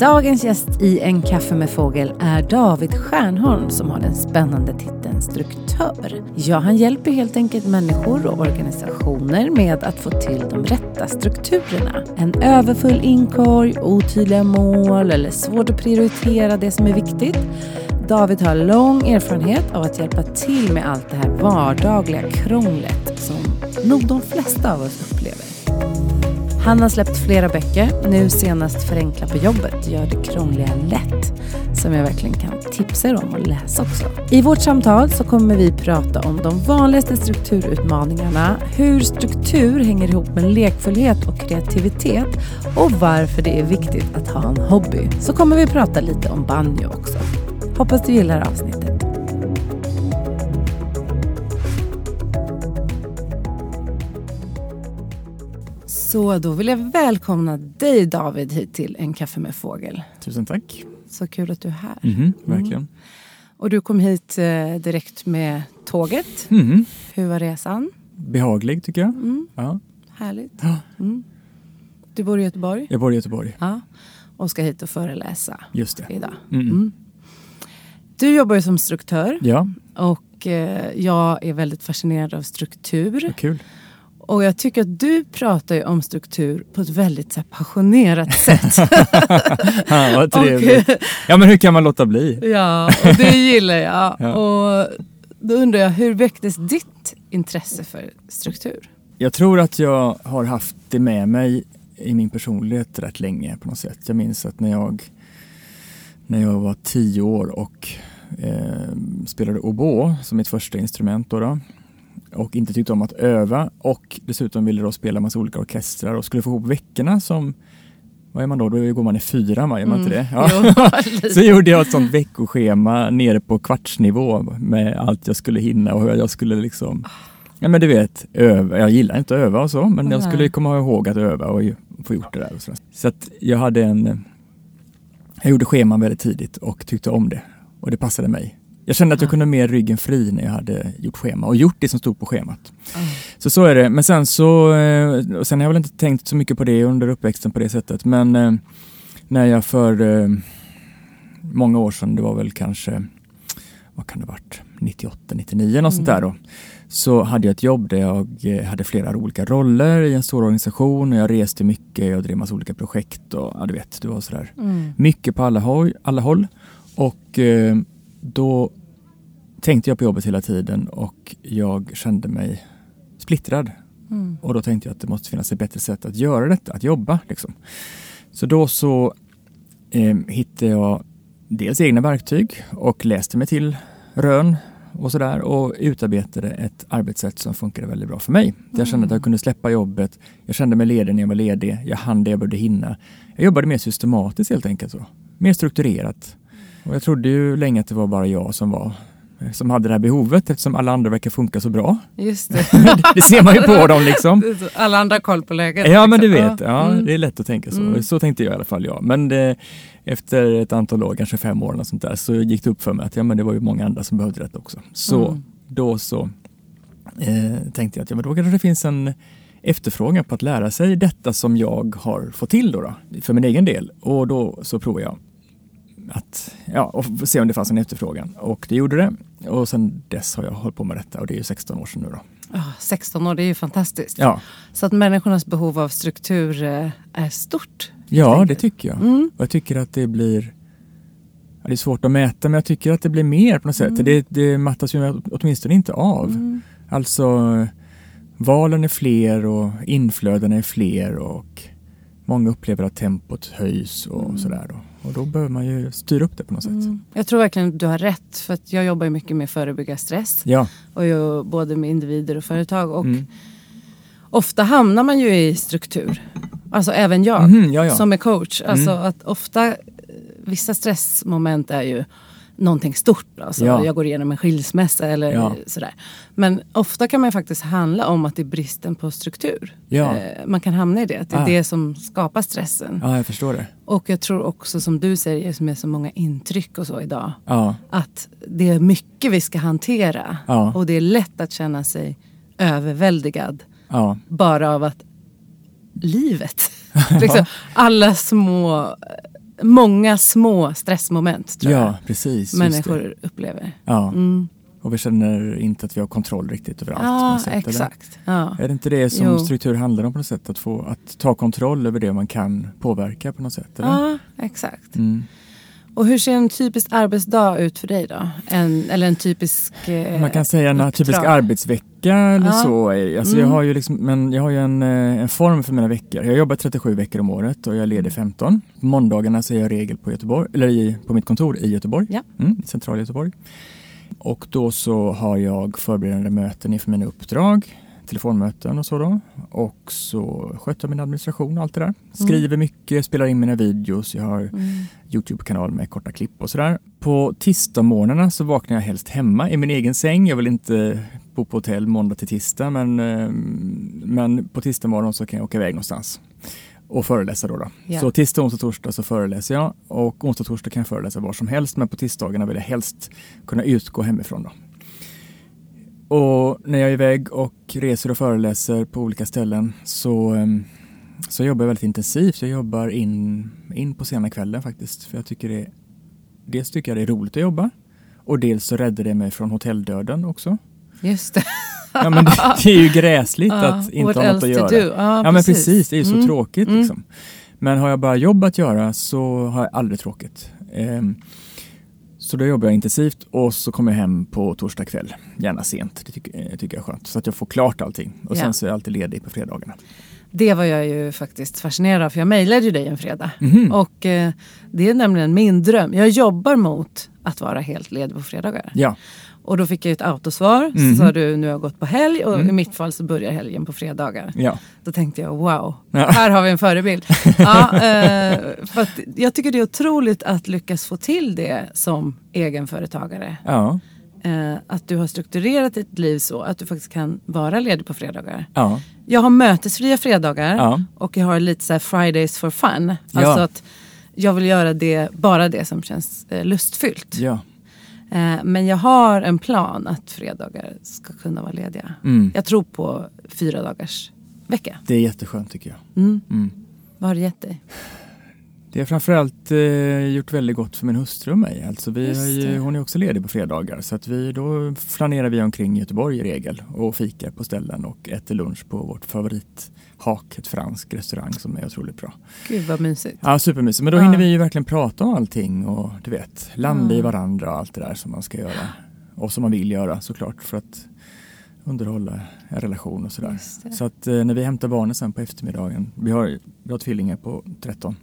Dagens gäst i En kaffe med fågel är David Stjärnholm som har den spännande titeln struktör. Ja, han hjälper helt enkelt människor och organisationer med att få till de rätta strukturerna. En överfull inkorg, otydliga mål eller svårt att prioritera det som är viktigt. David har lång erfarenhet av att hjälpa till med allt det här vardagliga krånglet som nog de flesta av oss upplever. Han har släppt flera böcker, nu senast Förenkla på jobbet, Gör det krångliga lätt, som jag verkligen kan tipsa er om att läsa också. I vårt samtal så kommer vi prata om de vanligaste strukturutmaningarna, hur struktur hänger ihop med lekfullhet och kreativitet och varför det är viktigt att ha en hobby. Så kommer vi prata lite om banjo också. Hoppas du gillar avsnittet. Så då vill jag välkomna dig David hit till En kaffe med fågel. Tusen tack. Så kul att du är här. Mm, verkligen. Mm. Och du kom hit eh, direkt med tåget. Mm. Hur var resan? Behaglig tycker jag. Mm. Ja. Härligt. Mm. Du bor i Göteborg? Jag bor i Göteborg. Ja. Och ska hit och föreläsa Just det. idag. Mm. Mm. Du jobbar ju som struktör. Ja. Och eh, jag är väldigt fascinerad av struktur. Kul. Och jag tycker att du pratar om struktur på ett väldigt här, passionerat sätt. ja, vad trevligt. Och, ja, men hur kan man låta bli? Ja, och det gillar jag. ja. Och då undrar jag, hur väcktes ditt intresse för struktur? Jag tror att jag har haft det med mig i min personlighet rätt länge på något sätt. Jag minns att när jag, när jag var tio år och eh, spelade oboe som mitt första instrument då, då och inte tyckte om att öva och dessutom ville då spela massa olika orkestrar och skulle få ihop veckorna som vad är man då? Då går man i fyra, man, gör man inte det? Mm. Ja. så gjorde jag ett sånt veckoschema nere på kvartsnivå med allt jag skulle hinna och hur jag skulle liksom Ja men du vet, öva. jag gillar inte att öva och så men jag skulle komma ihåg att öva och få gjort det där. så så att jag hade en Jag gjorde scheman väldigt tidigt och tyckte om det och det passade mig. Jag kände att jag kunde mer ryggen fri när jag hade gjort schema och gjort det som stod på schemat. Mm. Så så är det. Men sen så, eh, och sen har jag väl inte tänkt så mycket på det under uppväxten på det sättet. Men eh, när jag för eh, många år sedan, det var väl kanske, vad kan det varit, 98, 99 något mm. sånt där då. Så hade jag ett jobb där jag hade flera olika roller i en stor organisation och jag reste mycket, jag drev massa olika projekt och ja, du vet, det var sådär mm. mycket på alla. Alla håll. Och då tänkte jag på jobbet hela tiden och jag kände mig splittrad. Mm. Och då tänkte jag att det måste finnas ett bättre sätt att göra detta, att jobba. Liksom. Så då så eh, hittade jag dels egna verktyg och läste mig till rön och sådär och utarbetade ett arbetssätt som funkade väldigt bra för mig. Mm. Jag kände att jag kunde släppa jobbet, jag kände mig ledig när jag var ledig, jag hann det jag behövde hinna. Jag jobbade mer systematiskt helt enkelt. Så. Mer strukturerat. Och jag trodde ju länge att det var bara jag som var som hade det här behovet eftersom alla andra verkar funka så bra. Just det. det ser man ju på dem liksom. Alla andra har koll på läget. Ja men du liksom. vet, ja, mm. det är lätt att tänka så. Mm. Så tänkte jag i alla fall. Ja. Men det, efter ett antal år, kanske fem år och sånt där, så gick det upp för mig att ja, men det var ju många andra som behövde det också. Så mm. då så eh, tänkte jag att ja, men då kanske det finns en efterfrågan på att lära sig detta som jag har fått till då, då för min egen del. Och då så provade jag att ja, och se om det fanns en efterfrågan. Och det gjorde det. Och sen dess har jag hållit på med detta och det är ju 16 år sedan nu då. Oh, 16 år, det är ju fantastiskt. Ja. Så att människornas behov av struktur eh, är stort. Ja, det tycker jag. Mm. Och jag tycker att det blir ja, Det är svårt att mäta men jag tycker att det blir mer på något sätt. Mm. Det, det mattas ju åtminstone inte av. Mm. Alltså valen är fler och inflödena är fler och många upplever att tempot höjs och mm. sådär. Då. Och då behöver man ju styra upp det på något sätt. Mm. Jag tror verkligen att du har rätt. För att jag jobbar mycket med att förebygga stress. Ja. Och jag, både med individer och företag. Och, mm. ofta hamnar man ju i struktur. Alltså även jag Mhm, ja, ja. som är coach. Alltså att ofta, eh, vissa stressmoment är ju någonting stort. Alltså Ja. Jag går igenom en skilsmässa eller Ja. sådär. Men ofta kan man faktiskt handla om att det är bristen på struktur. Ja. Eh, Man kan hamna i det, att det är Ah. det som skapar stressen. Ja, jag förstår det. Och jag tror också som du säger, med så många intryck och så idag. Ja, Att det är mycket vi ska hantera. Ja. Och det är lätt att känna sig överväldigad. ja, Bara av att livet. liksom, alla små, många små stressmoment tror ja precis. jag just människor upplever. Ja. Mm. Och vi känner inte att vi har kontroll riktigt över allt. Ja, sätt, exakt. Ja. Är det inte det som Jo. struktur handlar om på något sätt? Att, få, att ta kontroll över det man kan påverka på något sätt? Eller? ja, exakt. Mm. Och hur ser en typisk arbetsdag ut för dig då? En, eller en typisk eh, Man kan säga en typisk arbetsvecka eller Ja. så. Alltså jag Mm. har ju, liksom, men jag har ju en, eh, en form för mina veckor. Jag jobbar 37 veckor om året och jag är ledig 15. På måndagarna så är jag regel på, Göteborg, eller i, på mitt kontor i Göteborg, Ja. mm, centrala Göteborg. Och då så har jag förberedande möten inför mina uppdrag, telefonmöten och så då. Och så sköter jag min administration och allt det där. Skriver mycket, spelar in mina videos, jag har Mm. Youtube-kanal med korta klipp och sådär. På tisdagsmorgnarna så vaknar jag helst hemma i min egen säng. Jag vill inte bo på hotell måndag till tisdag men, eh, men på tisdag morgon så kan jag åka iväg någonstans och föreläsa då. då. Ja. Så tisdag, onsdag, torsdag så föreläser jag och onsdag, torsdag kan jag föreläsa var som helst men på tisdagarna vill jag helst kunna utgå hemifrån. Då. Och när jag är iväg och reser och föreläser på olika ställen så, ehm, så jobbar jag väldigt intensivt. Jag jobbar in, in på sena kvällen faktiskt. För jag tycker det, dels tycker jag det är roligt att jobba och dels så räddar det mig från hotelldöden också. Just det. Ja, men det, det är ju gräsligt Ja, att inte ha något att göra. do. Ja, men precis, det är ju så Mm. tråkigt Mm. liksom. Men har jag bara jobb att göra så har jag aldrig tråkigt. Ehm, så då jobbar jag intensivt och så kommer jag hem på torsdag kväll, gärna sent. Det tycker, eh, tycker jag är skönt. Så att jag får klart allting. Och Ja. sen så är jag alltid ledig på fredagarna. Det var jag ju faktiskt fascinerad av för jag mejlade ju dig en fredag. Mhm. Och eh, det är nämligen min dröm. Jag jobbar mot att vara helt ledig på fredagar. Ja, Och då fick jag ett autosvar. Mhm. Så sa du nu har jag gått på helg och Mm. i mitt fall så börjar helgen på fredagar. ja, Då tänkte jag wow, Ja. här har vi en förebild. ja, eh, för jag tycker det är otroligt att lyckas få till det som egenföretagare. ja, Eh, att du har strukturerat ditt liv så att du faktiskt kan vara ledig på fredagar. ja, Jag har mötesfria fredagar Ja. och jag har lite så Fridays for fun. Alltså att jag vill göra det, bara det som känns eh, lustfyllt. ja. Eh, men jag har en plan att fredagar ska kunna vara lediga. Mm. Jag tror på fyra dagars vecka. Det är jätteskönt tycker jag. Mm. Mm. Vad har det gett dig? Det har framförallt eh, gjort väldigt gott för min hustru och mig. Alltså vi ju, hon är också ledig på fredagar så att vi, då flanerar vi omkring i Göteborg i regel och fikar på ställen och äter lunch på vårt favorithak, ett fransk restaurang som är otroligt bra. Gud vad mysigt. Ja, supermysigt. Men då Ja. hinner vi ju verkligen prata om allting och du vet, landa i varandra och allt det där som man ska göra. Och som man vill göra såklart för att underhålla en relation och sådär. Så att eh, när vi hämtar barnen sen på eftermiddagen, vi har, vi har tvillingar på 13,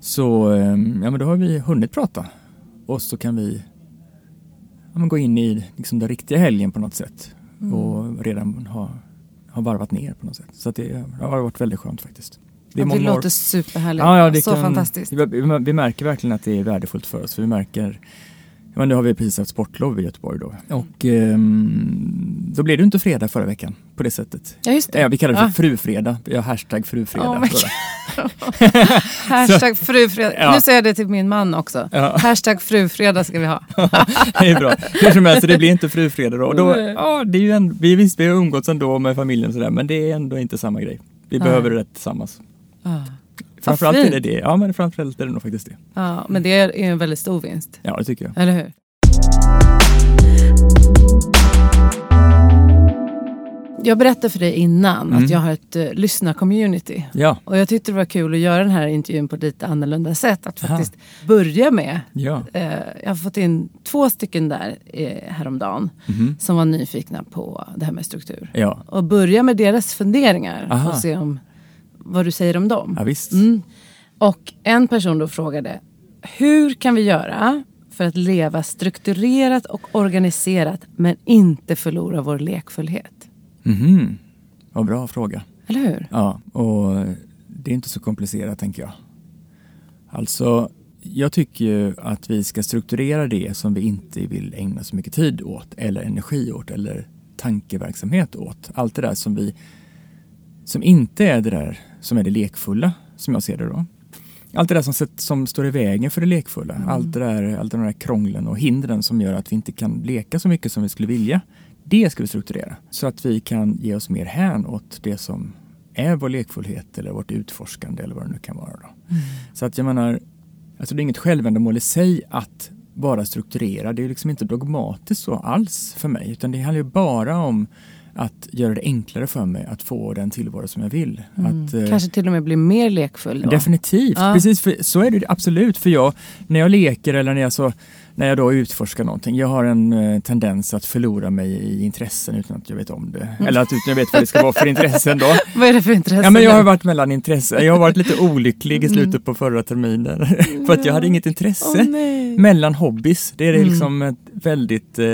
så eh, ja, men då har vi hunnit prata. Och så kan vi ja, gå in i liksom, den riktiga helgen på något sätt. Mm. Och redan ha, ha varvat ner på något sätt. Så det, det har varit väldigt skönt faktiskt. Det, det år- låter superhärligt. Ja, ja, det så kan, fantastiskt. Vi, vi, märker verkligen att det är värdefullt för oss. För vi märker, ja, nu har vi precis haft sportlov i Göteborg då. Och ehm, då blev det inte fredag förra veckan på det sättet. Ja, just det. Ja, vi kallar det för Ja. frufredag. Har hashtag frufredag. Oh. Hashtag frufredag. Ja. Nu säger jag det till min man också. Ja. Hashtag frufredag ska vi ha. det är bra. Hur som helst, det blir inte frufredag då. Och då ja, det är ju en, vi, visst, vi har umgåtts ändå med familjen sådär, men det är ändå inte samma grej. Vi Nej. behöver det tillsammans. Ah. Framförallt är det det. Ja, men framförallt är det nog faktiskt det. Ja, men det är en väldigt stor vinst. Ja, det tycker jag. Eller hur? Jag berättade för dig innan Mm. att jag har ett uh, lyssnarcommunity. Ja, Och jag tyckte det var kul att göra den här intervjun på ett lite annorlunda sätt. Att Aha. faktiskt börja med. ja. eh, jag har fått in två stycken där eh, häromdagen. Mhm. Som var nyfikna på det här med struktur. Ja, Och börja med deras funderingar. Aha. Och se om, vad du säger om dem. ja. Mm. Och en person då frågade, hur kan vi göra för att leva strukturerat och organiserat men inte förlora vår lekfullhet? Mhm. Vad bra fråga. Eller hur? Ja, och det är inte så komplicerat tänker jag. Alltså, jag tycker ju att vi ska strukturera det som vi inte vill ägna så mycket tid åt eller energi åt eller tankeverksamhet åt. Allt det där som vi som inte är det där som är det lekfulla, som jag ser det då. Allt det där som, som står i vägen för det lekfulla. Mm. Allt det där, allt den där krånglen och hindren som gör att vi inte kan leka så mycket som vi skulle vilja. Det ska vi strukturera så att vi kan ge oss mer hän åt det som är vår lekfullhet eller vårt utforskande eller vad det nu kan vara. Då. Mm. Så att jag menar, alltså det är inget självändamål i sig att vara strukturerad. Det är liksom inte dogmatiskt så alls för mig utan det handlar ju bara om att göra det enklare för mig att få den tillvaro som jag vill. Mm. Att, eh, Kanske till och med bli mer lekfull då? Definitivt, ja. precis för, så är det absolut. För jag, när jag leker eller när jag, så, när jag då utforskar någonting, jag har en eh, tendens att förlora mig i intressen utan att jag vet om det. Mm. Eller att utan jag vet vad det ska vara för intressen då. vad är det för intressen? Ja, men jag har varit mellan intressen. Jag har varit lite olycklig i slutet mm. på förra terminen. för att jag hade inget intresse oh, mellan hobbys. Det är mm. liksom ett väldigt eh,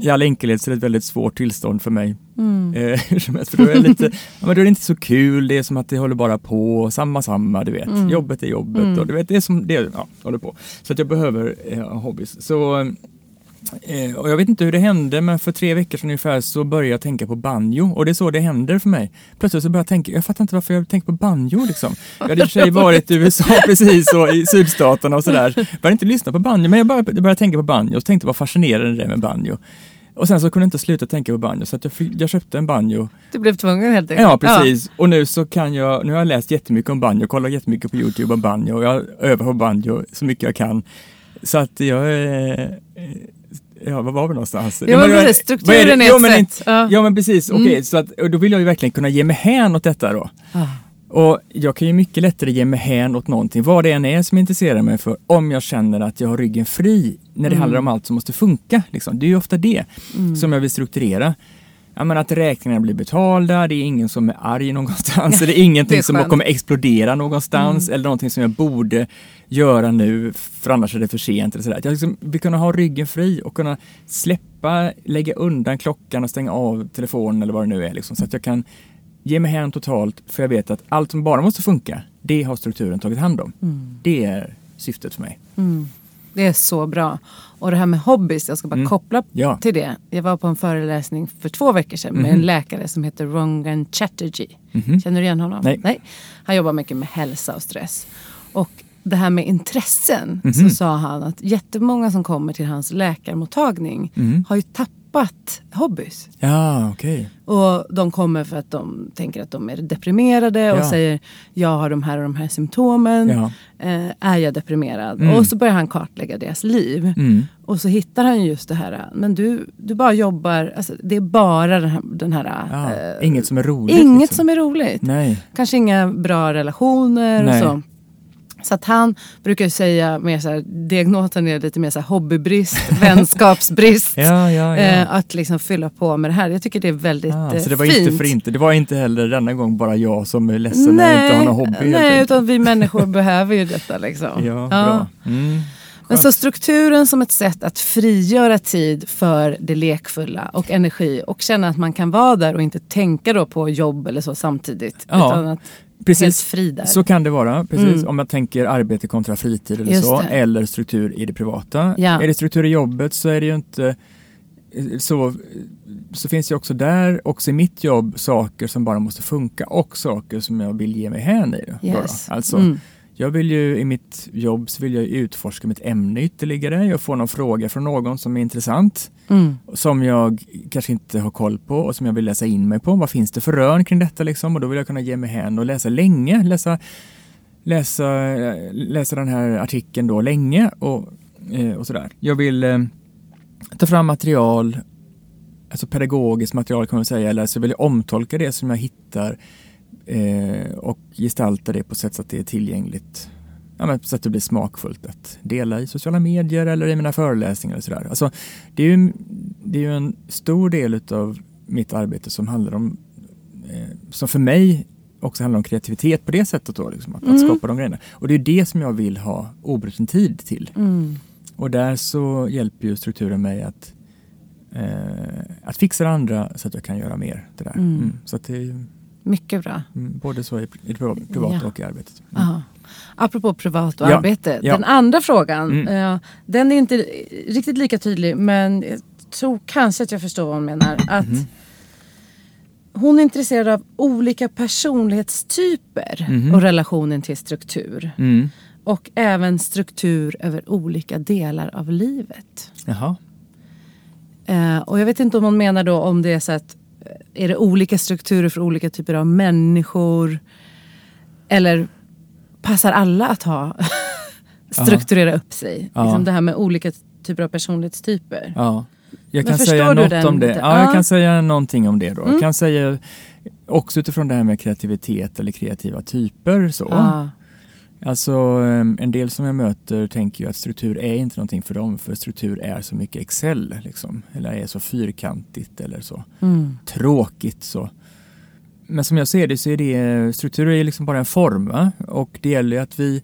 i all enkelhet så är det ett väldigt svårt tillstånd för mig. Mm. Eh, för då, är lite, ja, men då är det inte så kul, det är som att det håller bara på, samma samma, du vet. Mm. Jobbet är jobbet mm. och du vet, det är som det ja, håller på. Så att jag behöver eh, hobbys. Så, eh, och jag vet inte hur det hände, men för tre veckor sedan ungefär så började jag tänka på banjo och det är så det händer för mig. Plötsligt så börjar jag tänka, jag fattar inte varför jag tänker på banjo liksom. Jag hade i och för sig varit i USA precis och i sydstaterna och sådär. Började inte lyssna på banjo, men jag började, började tänka på banjo och tänkte vad fascinerande det är med banjo. Och sen så kunde jag inte sluta tänka på banjo så att jag, jag köpte en banjo. Du blev tvungen helt enkelt? Ja, precis. Ja. Och nu så kan jag, nu har jag läst jättemycket om banjo, kollat jättemycket på Youtube om banjo och jag övar på banjo så mycket jag kan. Så att jag är Ja, var var vi någonstans? Ja, men precis, strukturen är, ett sätt. ja. ja, men precis. Okej, okay, mm. så att, och då vill jag ju verkligen kunna ge mig hän åt detta då. Ah. Och jag kan ju mycket lättare ge mig hän åt någonting, vad det än är som intresserar mig för, om jag känner att jag har ryggen fri när det mm. handlar om allt som måste funka. Liksom. Det är ju ofta det mm. som jag vill strukturera. Ja, men att räkningarna blir betalda, det är ingen som är arg någonstans, det är ingenting som kommer explodera någonstans mm. eller någonting som jag borde göra nu för annars är det för sent. Eller sådär. Jag liksom vill kunna ha ryggen fri och kunna släppa, lägga undan klockan och stänga av telefonen eller vad det nu är. Liksom, så att jag kan ge mig hän totalt för jag vet att allt som bara måste funka, det har strukturen tagit hand om. Mm. Det är syftet för mig. Mm. Det är så bra. Och det här med hobbys, jag ska bara mm. koppla ja. till det. Jag var på en föreläsning för två veckor sedan med en mhm. läkare som heter Rongan Chatterjee. -hmm. Känner du igen honom? Nej. Nej. Han jobbar mycket med hälsa och stress. Och det här med intressen så mhm. sa han att jättemånga som kommer till hans läkarmottagning mm. har ju tappat tappat hobbys. Ja, okej. Okay. Och de kommer för att de tänker att de är deprimerade ja. och säger jag har de här och de här symptomen. Ja. Eh, är jag deprimerad? Mm. Och så börjar han kartlägga deras liv. Mm. Och så hittar han just det här, men du, du bara jobbar, alltså, det är bara den här... Den här ja, eh, inget som är roligt. Inget liksom. som är roligt. Nej. Kanske inga bra relationer Nej. och så. Så att han brukar säga mer så här, diagnosen är lite mer så här hobbybrist, vänskapsbrist. ja, ja, ja. Eh, att liksom fylla på med det här. Jag tycker det är väldigt ah, eh, Så det var fint. inte för inte. Det var inte heller denna gång bara jag som är ledsen nej, jag inte har någon hobby. Nej, utan vi människor behöver ju detta liksom. Ja, bra. Mm. Men så strukturen som ett sätt att frigöra tid för det lekfulla och energi och känna att man kan vara där och inte tänka då på jobb eller så samtidigt. Ja. Utan att Precis, så kan det vara. Precis. Mm. Om jag tänker arbete kontra fritid eller så. Eller struktur i det privata. Ja. Är det struktur i jobbet så är det ju inte så, så finns det också där, också i mitt jobb, saker som bara måste funka och saker som jag vill ge mig hän i. Yes. Alltså, mm. Jag vill ju i mitt jobb så vill jag utforska mitt ämne ytterligare. Jag får någon fråga från någon som är intressant mm. som jag kanske inte har koll på och som jag vill läsa in mig på. Vad finns det för rön kring detta liksom? Och då vill jag kunna ge mig hän och läsa länge. Läsa, läsa, läsa den här artikeln då länge och, eh, och sådär. Jag vill eh, ta fram material, alltså pedagogiskt material kan man säga, eller så vill jag omtolka det som jag hittar eh, och gestalta det på sätt så att det är tillgängligt ja, men så att det blir smakfullt att dela i sociala medier eller i mina föreläsningar. Och sådär. Alltså, det, är ju, det är ju en stor del av mitt arbete som handlar om, eh, som för mig också handlar om kreativitet på det sättet. Då, liksom, att, mm. att, skapa de grejerna. Och det är det som jag vill ha obruten tid till. Mm. Och där så hjälper ju strukturen mig att eh, att fixa det andra så att jag kan göra mer. Det där. Mm. Mm. Så att det Mycket bra. mm, både så i, i det priva- privata Ja. och i arbetet. Mm. Aha. Apropå privat och Ja, arbete. ja. Den andra frågan, Mm. eh, den är inte riktigt lika tydlig men jag tror kanske att jag förstår vad hon menar. Att Mhm. Hon är intresserad av olika personlighetstyper Mhm. och relationen till struktur. Mm. Och även struktur över olika delar av livet. Jaha. Eh, och jag vet inte om hon menar då om det är så att är det olika strukturer för olika typer av människor? Eller passar alla att ha strukturera upp sig? Ja. Liksom det här med olika typer av personlighetstyper. Ja. Jag kan säga något den om det. Ja. jag kan säga någonting om det då. Mm. Jag kan säga också utifrån det här med kreativitet eller kreativa typer. Så. Ja. Alltså em, en del som jag möter tänker ju att struktur är inte någonting för dem för struktur är så mycket Excel liksom. Eller är så fyrkantigt eller så Mm. tråkigt så. Men som jag ser det så är det struktur är liksom bara en form va? och det gäller ju att vi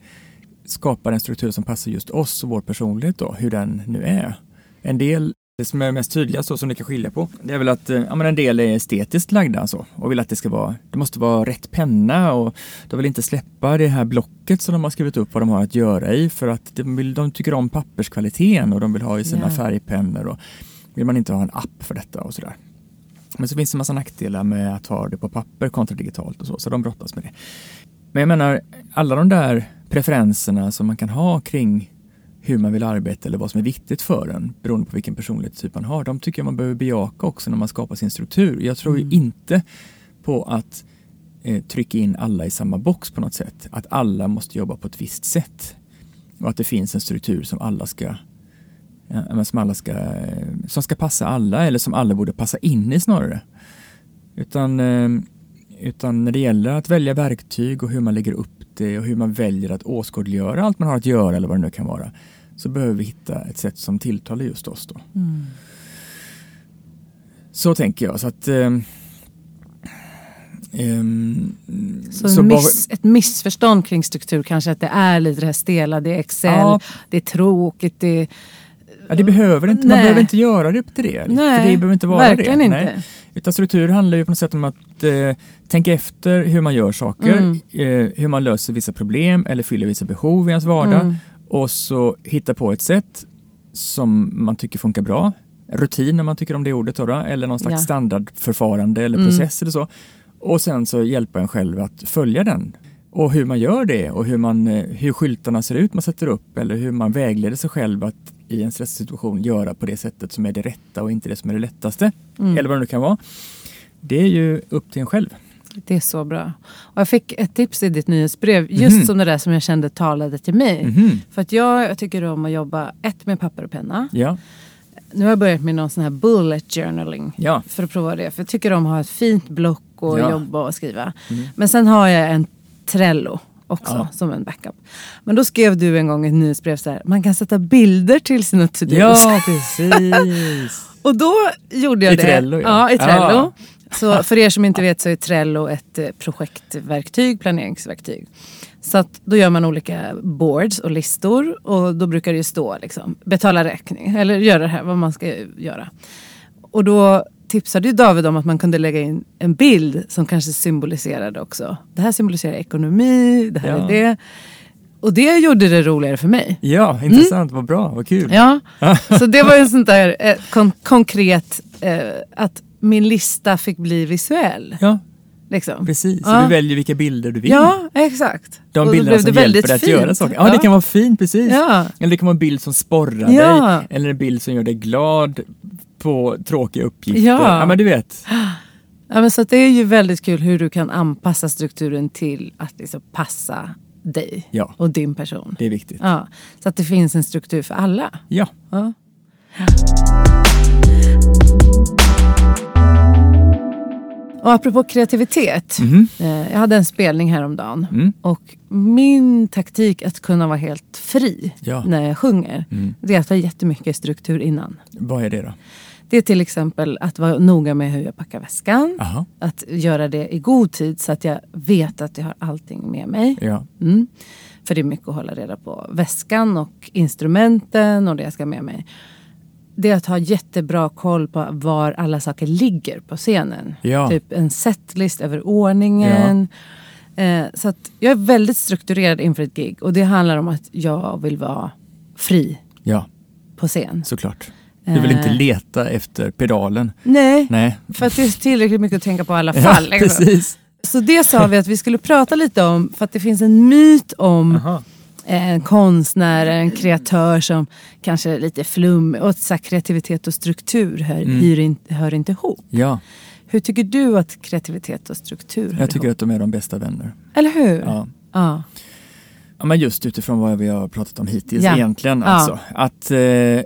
skapar en struktur som passar just oss och vår personlighet då, hur den nu är. En del, det som är mest tydliga så som ni kan skilja på, det är väl att eh, ja, men en del är estetiskt lagda så, och vill att det ska vara, det måste vara rätt penna och de vill inte släppa det här blocket som de har skrivit upp vad de har att göra i för att de, vill, de tycker om papperskvaliteten och de vill ha i sina Ja. färgpennor och vill man inte ha en app för detta och sådär. Men så finns det en massa nackdelar med att ha det på papper kontra digitalt och så, så de brottas med det. Men jag menar, alla de där preferenserna som man kan ha kring hur man vill arbeta eller vad som är viktigt för en beroende på vilken personlighetstyp man har, de tycker jag man behöver bejaka också när man skapar sin struktur. Jag tror Mm. inte på att eh, trycka in alla i samma box på något sätt. Att alla måste jobba på ett visst sätt. Och att det finns en struktur som alla ska ja, som, alla ska, eh, som ska passa alla eller som alla borde passa in i snarare. Utan, eh, utan när det gäller att välja verktyg och hur man lägger upp det och hur man väljer att åskådliggöra allt man har att göra eller vad det nu kan vara så behöver vi hitta ett sätt som tilltalar just oss då. Mm. Så tänker jag. Så att, ehm, ehm, Så, så en bara- miss, ett missförstånd kring struktur kanske att det är lite det här stela, det är Excel, Ja. det är tråkigt, det är... Ja, det behöver inte, man Nej. behöver inte göra det till det. Nej, för det behöver inte vara verkligen det. inte. Nej. Utan struktur handlar ju på något sätt om att eh, tänka efter hur man gör saker, Mm. eh, hur man löser vissa problem eller fyller vissa behov i ens vardag Mm. Och så hitta på ett sätt som man tycker funkar bra. Rutin om man tycker om det ordet då, eller någon slags Ja. standardförfarande eller Mm. process eller så. Och sen så hjälpa en själv att följa den. Och hur man gör det och hur, man, eh, hur skyltarna ser ut man sätter upp eller hur man vägleder sig själv att i en stresssituation göra på det sättet som är det rätta och inte det som är det lättaste. Mm. Eller vad det nu kan vara. Det är ju upp till en själv. Det är så bra. Och jag fick ett tips i ditt nyhetsbrev, just Mhm. som det där som jag kände talade till mig. Mhm. För att jag, jag tycker om att jobba, ett med papper och penna. Ja, Nu har jag börjat med någon sån här bullet journaling. ja. För att prova det. För jag tycker om att ha ett fint block och Ja. jobba och skriva. Mm. Men sen har jag en Trello också Ja. som en backup. Men då skrev du en gång ett nyhetsbrev så här, man kan sätta bilder till sina to-dos. ja precis. Och då gjorde jag I det. Trello, ja. ja. i Trello. Så för er som inte vet så är Trello ett eh, projektverktyg, planeringsverktyg. Så att då gör man olika boards och listor och då brukar det ju stå liksom, betala räkning eller göra det här, vad man ska göra. Och då tipsade ju David om att man kunde lägga in en bild som kanske symboliserade också. Det här symboliserar ekonomi, det här Ja. är det. Och det gjorde det roligare för mig. Ja, intressant, vad bra, vad kul. Ja, så det var ju en sånt där eh, kon- konkret eh, att min lista fick bli visuell. Ja, Liksom. precis. Ja. du väljer vilka bilder du vill. Ja, exakt. De bilderna som hjälper dig att fint. göra saker. Ja, det kan vara fint, precis. Ja. Eller det kan vara en bild som sporrar Ja. dig. Eller en bild som gör dig glad på tråkiga uppgifter. Ja. ja men du vet. Ja, men så det är ju väldigt kul hur du kan anpassa strukturen till att liksom passa dig Ja. och din person. Det är viktigt. Ja, så att det finns en struktur för alla. Ja. Och apropå kreativitet. Mhm. Eh, jag hade en spelning häromdagen. Mm. Och min taktik att kunna vara helt fri Ja. när jag sjunger. Mm. Det är att ha jättemycket struktur innan. Vad är det då? Det är till exempel att vara noga med hur jag packar väskan. Aha. Att göra det i god tid så att jag vet att jag har allting med mig. Ja. Mm. För det är mycket att hålla reda på. Väskan och instrumenten och det jag ska med mig. Det är att ha jättebra koll på var alla saker ligger på scenen. Ja. Typ en setlist över ordningen. Eh, så att jag är väldigt strukturerad inför ett gig och det handlar om att jag vill vara fri Ja, på scen. såklart. Du vill inte Eh. leta efter pedalen. Nej, Nej. för att det är tillräckligt mycket att tänka på i alla Ja, fall. liksom. precis. Så det sa vi att vi skulle prata lite om, för att det finns en myt om en konstnär, en kreatör som kanske är lite flum och så här, kreativitet och struktur hör, Mm. inte, hör inte ihop. Ja, Hur tycker du att kreativitet och struktur hör jag tycker ihop? att de är de bästa vänner. Eller hur? Ja. Ja. Ja, men just utifrån vad vi har pratat om hittills Ja. egentligen. Alltså, att eh, eh,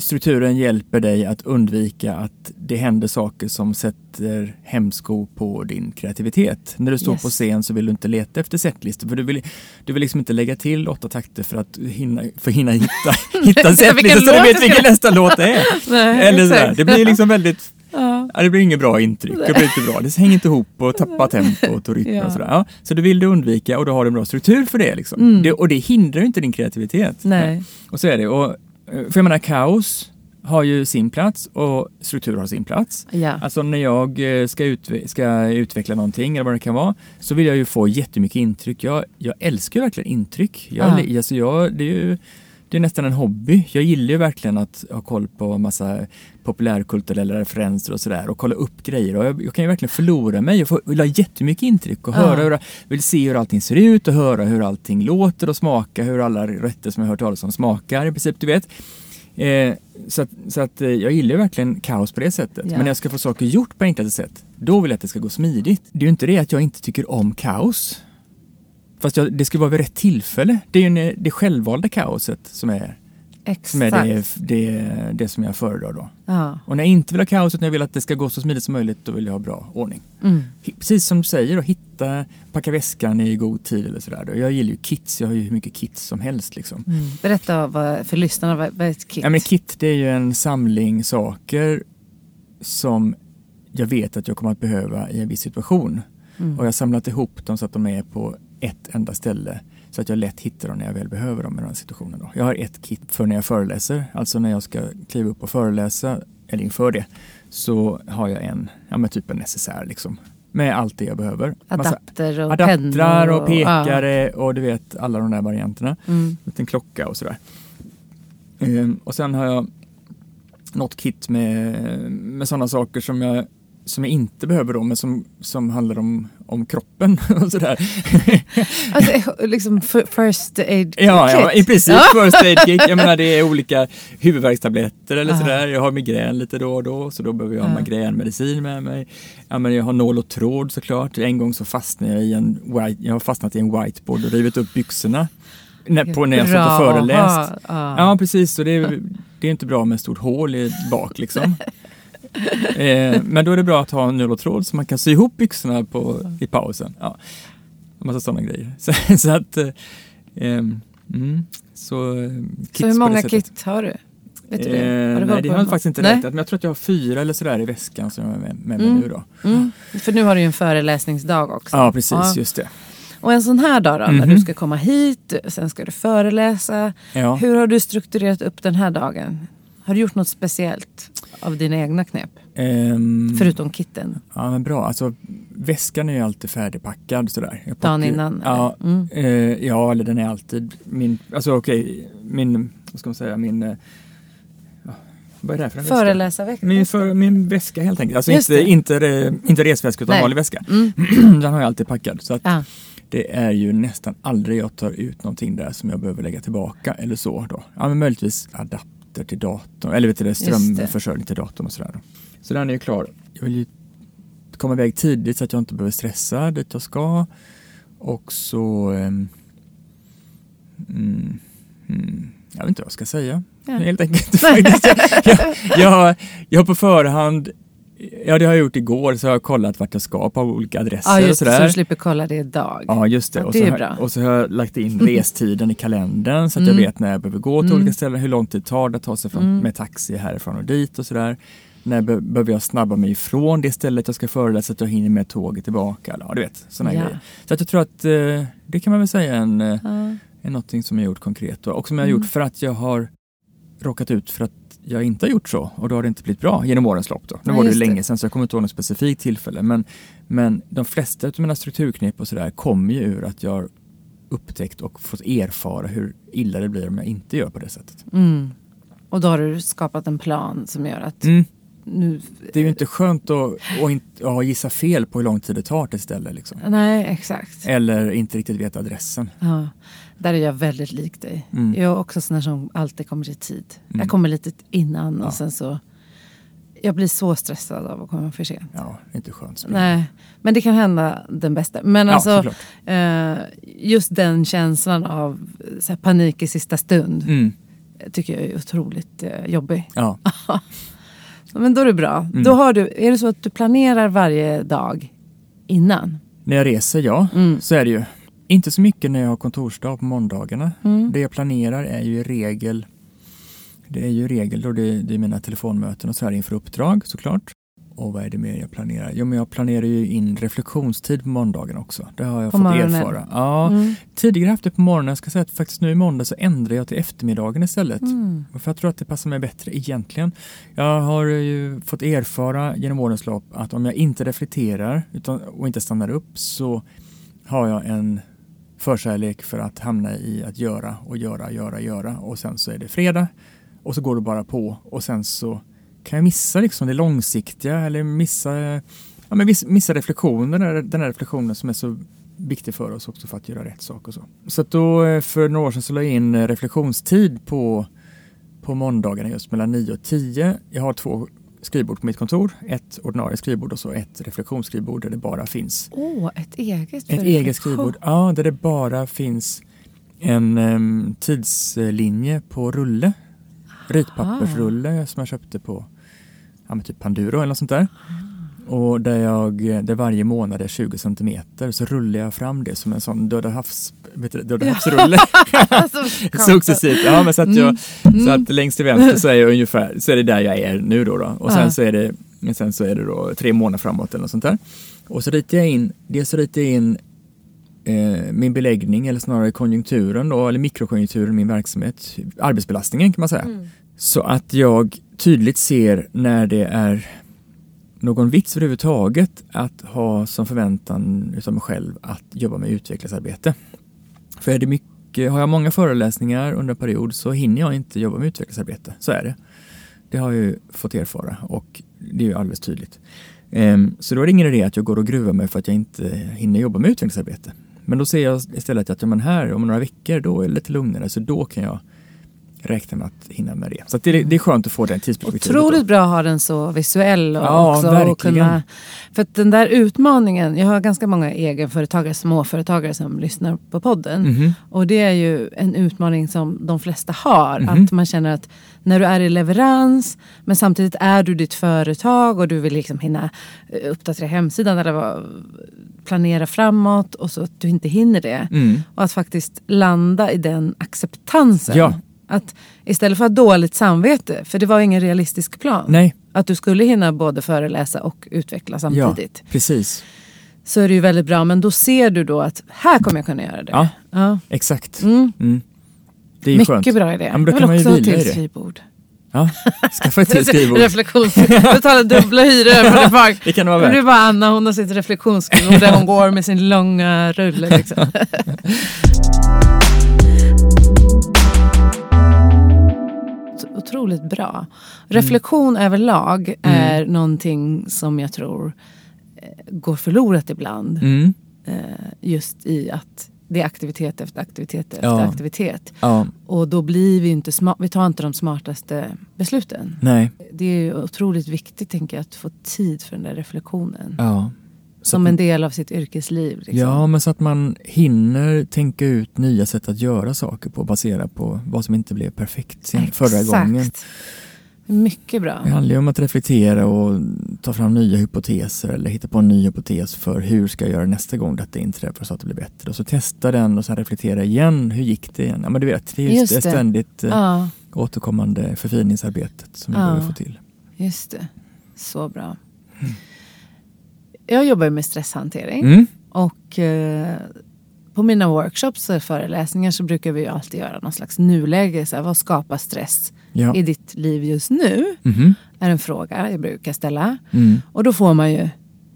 strukturen hjälper dig att undvika att det händer saker som sätter hämsko på din kreativitet. När du står Yes. på scen så vill du inte leta efter setlistor för du vill, du vill liksom inte lägga till åtta takter för att hinna, för hinna hitta, hitta setlistor så du vet vilken det- nästa låt det är. Nej, Eller sådär. Det blir liksom väldigt Ja. Ja, det blir inget bra intryck. Det blir inte bra. Det hänger inte ihop och tappar tempot och rytmen Ja. och sådär. Ja, så du vill du undvika och då har du en bra struktur för det. Liksom. Mm. det och det hindrar inte din kreativitet. Nej. Och så är det. Och, eh, för jag menar, kaos har ju sin plats och struktur har sin plats. Ja. Alltså när jag eh, ska, utve- ska utveckla någonting eller vad det kan vara så vill jag ju få jättemycket intryck. Jag, jag älskar ju verkligen intryck. Jag, Ja. alltså jag, det är ju det är nästan en hobby. Jag gillar ju verkligen att ha koll på massa populärkulturella referenser och sådär och kolla upp grejer. Och jag, jag kan ju verkligen förlora mig. Jag får, vill ha jättemycket intryck och Ja. höra hur, vill se hur allting ser ut och höra hur allting låter och smaka, hur alla rätter som jag hört talas om smakar i princip, du vet. Eh, så att, så att eh, jag gillar ju verkligen kaos på det sättet. Ja. Men när jag ska få saker gjort på enklaste sätt, då vill jag att det ska gå smidigt. Det är ju inte det att jag inte tycker om kaos. Fast jag, det ska vara vid rätt tillfälle. Det är ju en- det självvalda kaoset som är, som är Exakt. det, det, det som jag föredrar då. Ja. Och när jag inte vill ha kaoset, när jag vill att det ska gå så smidigt som möjligt, då vill jag ha bra ordning. Mm. Precis som du säger, då, hitta, packa väskan i god tid eller sådär. Jag gillar ju kits, jag har ju hur mycket kits som helst liksom. Mm. Berätta vad, för lyssnarna, vad, vad är ett kit? Ja, men kit det är ju en samling saker som jag vet att jag kommer att behöva i en viss situation. Mm. Och jag har samlat ihop dem så att de är på ett enda ställe. Så att jag lätt hittar dem när jag väl behöver dem i den här situationen. Då. Jag har ett kit för när jag föreläser, alltså när jag ska kliva upp och föreläsa, eller inför det, så har jag en, ja men typ en necessär liksom. Med allt det jag behöver. Adapter och adaptrar pennor och pekare och du vet alla de där varianterna. Ja. Mm. En klocka och sådär. Ehm, och sen har jag något kit med, med sådana saker som jag, som jag inte behöver då, men som, som handlar om, om kroppen och sådär. Alltså, liksom first aid Ja, ja, kit. i princip Ja. first aid kit. Jag menar det är olika huvudvärkstabletter eller Ja. sådär. Jag har migrän lite då och då, så då behöver jag ha Ja. migränmedicin med mig. Ja, men jag har nål och tråd såklart. En gång så fastnade jag i en, white, jag har fastnat i en whiteboard och rivit upp byxorna. När, på när jag satt och föreläst. Ja. Ja, precis. Så det är, det är inte bra med ett stort hål i bak liksom. eh, men då är det bra att ha en och tråd så man kan sy ihop byxorna på, i pausen. Ja. En massa sådana grejer. Så, så att... Eh, ehm, mm, så, eh, Så hur många kit har du? Vet du det? Eh, Har du nej, det har jag faktiskt inte räknat. Men jag tror att jag har fyra eller sådär i väskan som jag har med, med mig Mm. nu då. Mm. För nu har du ju en föreläsningsdag också. Ja, precis. Ja. Just det. Och en sån här dag då, när Mhm. du ska komma hit, sen ska du föreläsa. Ja. Hur har du strukturerat upp den här dagen? Har du gjort något speciellt av dina egna knep? Ehm, Förutom kitten? Ja, men bra. Alltså, väskan är ju alltid färdigpackad sådär. Jag Dagen innan, Ja, eller? Mm. eh, ja, eller den är alltid min, alltså okej, min, vad ska man säga, min, eh, vad är det här för en väska? Föreläsarvecka? Min, för, min väska helt enkelt. Alltså Just inte, det. inte, re- inte resväska utan Nej. vanlig väska. Mm. den har jag alltid packad. Så att Ja. det är ju nästan aldrig jag tar ut någonting där som jag behöver lägga tillbaka eller så då. Ja men möjligtvis adapter till datorn eller vet du strömförsörjning till datorn och sådär. Så den är ju klar. Jag vill ju komma iväg tidigt så att jag inte behöver stressa dit jag ska. Och så ehm, mm, mm, jag vet inte vad jag ska säga. Ja. Helt enkelt. faktiskt. jag, jag, jag, jag har på förhand Ja, det har jag gjort igår, så har jag kollat vart jag ska på olika adresser Ja, och just så sådär. du slipper kolla det idag. Ja, just det. Ja, och, det så är har, och så har jag lagt in restiden i kalendern så att Mm. jag vet när jag behöver gå till Mm. olika ställen, hur lång tid tar det att ta sig från, Mm. med taxi härifrån och dit och sådär. När be- behöver jag snabba mig ifrån det stället jag ska föreläsa så att jag hinner med tåget tillbaka. Ja, du vet, sådana Ja. grejer. Så att jag tror att eh, det kan man väl säga en, eh, Ja. är någonting som jag gjort konkret och som jag har Mm. gjort för att jag har råkat ut för att jag inte har gjort så och då har det inte blivit bra genom årens lopp. Då. Nu Ja, var det länge sedan så jag kommer inte ihåg något specifikt tillfälle. Men, men de flesta av mina strukturknep och sådär kommer ju ur att jag har upptäckt och fått erfara hur illa det blir om jag inte gör på det sättet. Mm. Och då har du skapat en plan som gör att Mm. nu... Det är ju inte skönt att, att, inte, att gissa fel på hur lång tid det tar till ett ställe. Liksom. Nej, exakt. Eller inte riktigt veta adressen. Ja. Där är jag väldigt lik dig. Mm. Jag är också sån som alltid kommer i tid. Mm. Jag kommer lite innan Ja. och sen så... Jag blir så stressad av att komma för sent. Ja, inte skönt. Nej, men det kan hända den bästa. Men ja, alltså, eh, just den känslan av här, panik i sista stund Mm. tycker jag är otroligt eh, jobbig. Ja. Men då är det bra. Mm. Då har du, är det så att du planerar varje dag innan? När jag reser, ja, Mm. så är det ju. Inte så mycket när jag har kontorsdag på måndagarna. Mm. Det jag planerar är ju i regel det är ju regel då det, det är mina telefonmöten och så här inför uppdrag såklart. Och vad är det mer jag planerar? Jo, men jag planerar ju in reflektionstid på måndagen också. Det har jag På fått morgonen? erfara. Ja, Mm. tidigare haft det på morgonen. Jag ska säga att faktiskt nu i måndag så ändrar jag till eftermiddagen istället. Mm. För jag tror att det passar mig bättre egentligen. Jag har ju fått erfara genom årens lopp att om jag inte reflekterar utan, och inte stannar upp så har jag en förkärlek för att hamna i att göra och göra, göra, göra och sen så är det fredag och så går det bara på och sen så kan jag missa liksom det långsiktiga eller missa, ja, men missa reflektionen, den här- reflektionen som är så viktig för oss också för att göra rätt sak och så. Så att då eh, för några år sedan så la jag in eh, reflektionstid på, på måndagarna just mellan 9 och 10. Jag har två skrivbord på mitt kontor, ett ordinarie skrivbord och så ett reflektionsskrivbord där det bara finns Åh, ett eget ett eget skrivbord, ja, där det bara finns en um, tidslinje på rulle. Ritpappersrulle som jag köpte på ja, typ Panduro eller något sånt där. Och där, jag, där varje månad är 20 centimeter så rullar jag fram det som en sån Döda, havs, vet du, döda havsrulle. Successivt. Ja, men så att, jag, Mm. så att längst till vänster så är jag ungefär, så är det där jag är nu då. då. Och sen så är det, sen så är det då tre månader framåt eller något sånt där. Och så ritar jag in, dels så ritar jag in eh, min beläggning eller snarare konjunkturen då, eller mikrokonjunkturen i min verksamhet, arbetsbelastningen kan man säga. Mm. Så att jag tydligt ser när det är någon vits överhuvudtaget att ha som förväntan utav mig själv att jobba med utvecklingsarbete. För är det mycket, har jag många föreläsningar under en period så hinner jag inte jobba med utvecklingsarbete. Så är det. Det har jag ju fått erfara och det är ju alldeles tydligt. Ehm, så då är det ingen idé att jag går och gruvar mig för att jag inte hinner jobba med utvecklingsarbete. Men då ser jag istället att ja, men här om några veckor då är det lite lugnare så då kan jag räkna med att hinna med det. Så det, det är skönt att få den tidsperspektivet. Otroligt bra att ha den så visuell. Och Ja, också verkligen. Och kunna, för att den där utmaningen, jag har ganska många egenföretagare, småföretagare som lyssnar på podden. Mhm. Och det är ju en utmaning som de flesta har. Mhm. Att man känner att när du är i leverans men samtidigt är du ditt företag och du vill liksom hinna eh, uppdatera hemsidan eller vad- planera framåt och så att du inte hinner det. Mm. Och att faktiskt landa i den acceptansen. Ja. Att istället för att ha dåligt samvete, för det var ingen realistisk plan. Nej, Att du skulle hinna både föreläsa och utveckla samtidigt. ja, precis. Så är det ju väldigt bra. Men då ser du då att här kommer jag kunna göra det. Ja. Ja. Exakt. Mm. Mm. Det är ju Mycket skönt. bra idé. Ja, men då jag kan man vill ju också ha vila i till det. skrivbord. Ja, skaffa ett till skrivbord. Reflektions... Betala dubbla hyror för det bak. Det kan det vara värt. nu bara Anna, hon har sitt reflektionsskrivbord där hon går med sin långa rulle. Liksom. Otroligt bra. Reflektion överlag är någonting som jag tror eh, går förlorat ibland. Mm. Eh, just i att det är aktivitet efter aktivitet efter Ja. aktivitet. Ja, Och då blir vi inte smart, vi tar inte de smartaste besluten. nej. Det är otroligt viktigt tänker jag att få tid för den där reflektionen. Ja. Som en del av sitt yrkesliv. Liksom. Ja, men så att man hinner tänka ut nya sätt att göra saker på baserat på vad som inte blev perfekt sen förra gången. Mycket bra. Det handlar ju om att reflektera och ta fram nya hypoteser eller hitta på en ny hypotes för hur ska jag göra nästa gång detta inträffar så att det blir bättre. Och så testa den och sen reflektera igen. Hur gick det igen? Ja, men du vet, det är just, Just det ständigt eh, Ja, återkommande förfiningsarbetet som vi Ja. behöver få till. just det. Så bra. Jag jobbar med stresshantering. Mm. Och eh, på mina workshops och föreläsningar så brukar vi ju alltid göra någon slags nuläge. Så här, vad skapar stress Ja. i ditt liv just nu? Mhm. Är en fråga jag brukar ställa. Mm. Och då får man ju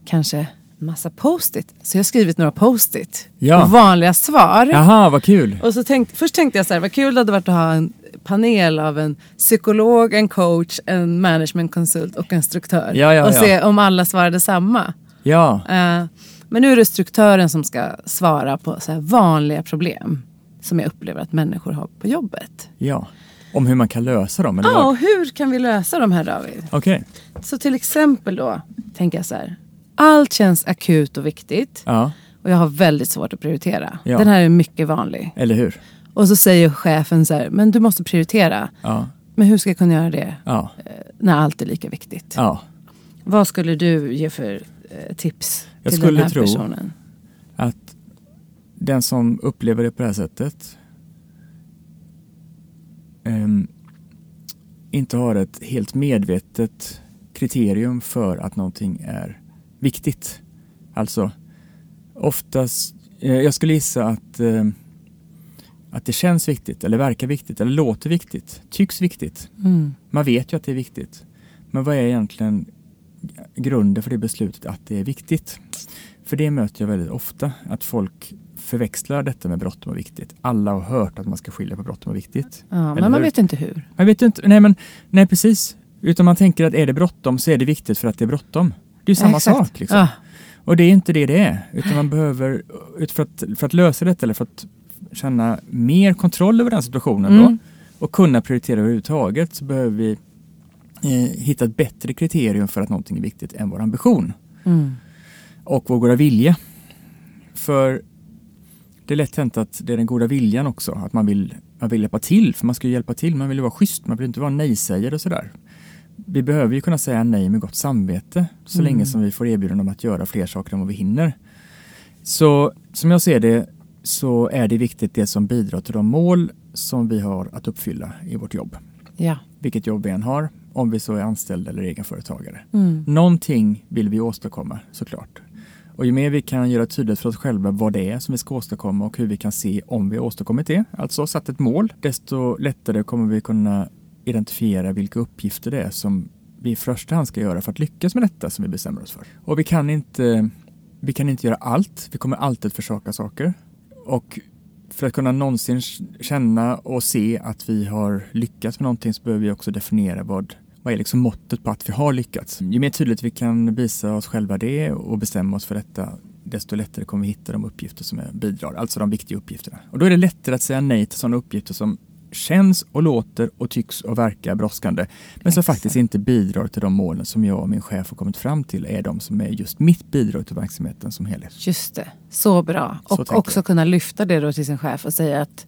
kanske massa post-it. Så jag har skrivit några post-it. Ja. Vanliga svar. Jaha, vad kul. Och så tänkte, först tänkte jag så här, vad kul det hade varit att ha en panel av en psykolog, en coach, en managementkonsult och en struktör. Ja, ja, och se om alla svarade samma. Ja, Eh, men nu är det struktören som ska svara på så vanliga problem som jag upplever att människor har på jobbet. ja. Om hur man kan lösa dem, Ja, och hur kan vi lösa de här David? Okej. Så till exempel då tänker jag så här. Allt känns akut och viktigt Ja, och jag har väldigt svårt att prioritera. Ja. Den här är mycket vanlig. eller hur? Och så säger chefen så här, men du måste prioritera. Ja, Men hur ska jag kunna göra det ja, när allt är lika viktigt? ja. Vad skulle du ge för eh, tips Jag till skulle den här tro- personen? Att den som upplever det på det här sättet ehm, inte har ett helt medvetet kriterium för att någonting är viktigt. Alltså, oftast, eh, jag skulle gissa att, eh, att det känns viktigt, eller verkar viktigt, eller låter viktigt, tycks viktigt. Mm. Man vet ju att det är viktigt. Men vad är egentligen grunden för det beslutet att det är viktigt? För det möter jag väldigt ofta, att folk förväxlar detta med bråttom och viktigt. Alla har hört att man ska skilja på bråttom och viktigt. Ja, Eller men man hur? vet inte hur. Jag vet inte, nej men, nej precis. Utan man tänker att är det bråttom så är det viktigt för att det är bråttom. Det är ju samma Exakt. sak. Liksom. Ja. Och det är inte det det är. Utan man behöver, för att, för att lösa detta eller för att känna mer kontroll över den situationen Mm. då, och kunna prioritera överhuvudtaget så behöver vi hitta ett bättre kriterium för att någonting är viktigt än vår ambition Mm. och vår goda vilja. För det är lätt hänt att det är den goda viljan också, att man vill, man vill hjälpa till, för man ska ju hjälpa till, man vill ju vara schysst, man vill inte vara nej-sägare och sådär. Vi behöver ju kunna säga nej med gott samvete så Mm. länge som vi får erbjudande om att göra fler saker än vad vi hinner. Så som jag ser det så är det viktigt det som bidrar till de mål som vi har att uppfylla i vårt jobb. Ja. Vilket jobb vi än har, om vi så är anställda eller egenföretagare. Mm. Någonting vill vi åstadkomma såklart. Och ju mer vi kan göra tydligt för oss själva vad det är som vi ska åstadkomma och hur vi kan se om vi har åstadkommit det, alltså satt ett mål, desto lättare kommer vi kunna identifiera vilka uppgifter det är som vi i första hand ska göra för att lyckas med detta som vi bestämmer oss för. Och vi kan inte, vi kan inte göra allt, vi kommer alltid försaka saker. Och för att kunna någonsin känna och se att vi har lyckats med någonting så behöver vi också definiera vad, vad är liksom måttet på att vi har lyckats. Ju mer tydligt vi kan visa oss själva det och bestämma oss för detta, desto lättare kommer vi hitta de uppgifter som är bidrar, alltså de viktiga uppgifterna. Och då är det lättare att säga nej till sådana uppgifter som känns och låter och tycks och verkar brådskande, men som Exakt. faktiskt inte bidrar till de målen som jag och min chef har kommit fram till är de som är just mitt bidrag till verksamheten som helhet. Just det, så bra. Så och också jag. kunna lyfta det då till sin chef och säga att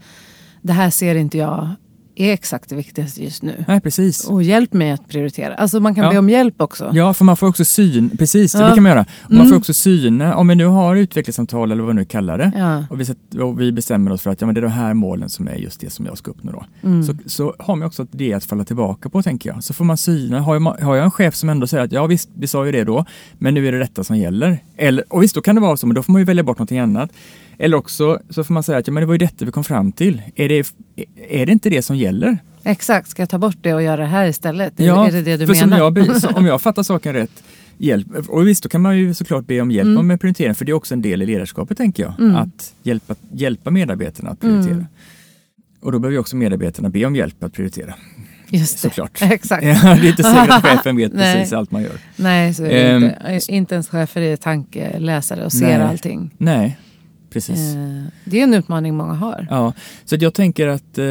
det här ser inte jag är exakt det viktigaste just nu. Nej, precis. Och hjälp mig att prioritera. Alltså man kan Ja. be om hjälp också. Ja, för man får också syn, precis, Ja. det kan man göra. Och man Mm. får också syna, om vi nu har utvecklingssamtal eller vad vi nu kallar det, Ja. och, vi och vi bestämmer oss för att ja, men det är de här målen som är just det som jag ska uppnå då. Mm. Så, så har man också det att falla tillbaka på tänker jag. Så får man syna, har jag, har jag en chef som ändå säger att ja visst, vi sa ju det då, men nu är det detta som gäller. Eller, och visst, då kan det vara så, men då får man ju välja bort någonting annat. Eller också så får man säga att ja, men det var ju detta vi kom fram till. Är det, är det inte det som gäller? Exakt, ska jag ta bort det och göra det här istället? Ja, är det det du för menar? Som jag, om jag fattar saken rätt, hjälp. Och visst, då kan man ju såklart be om hjälp Mm. med prioritering, för det är också en del i ledarskapet, tänker jag. Mm. Att hjälpa, hjälpa medarbetarna att prioritera. Mm. Och då behöver också medarbetarna be om hjälp att prioritera, Just det. såklart. Exakt. Det är inte säkert att chefen vet precis allt man gör. Nej, så är det Ehm, inte. Inte ens chefer är tankeläsare och ser Nej. allting. Nej, precis. Eh, det är en utmaning många har. Ja, så jag tänker att eh,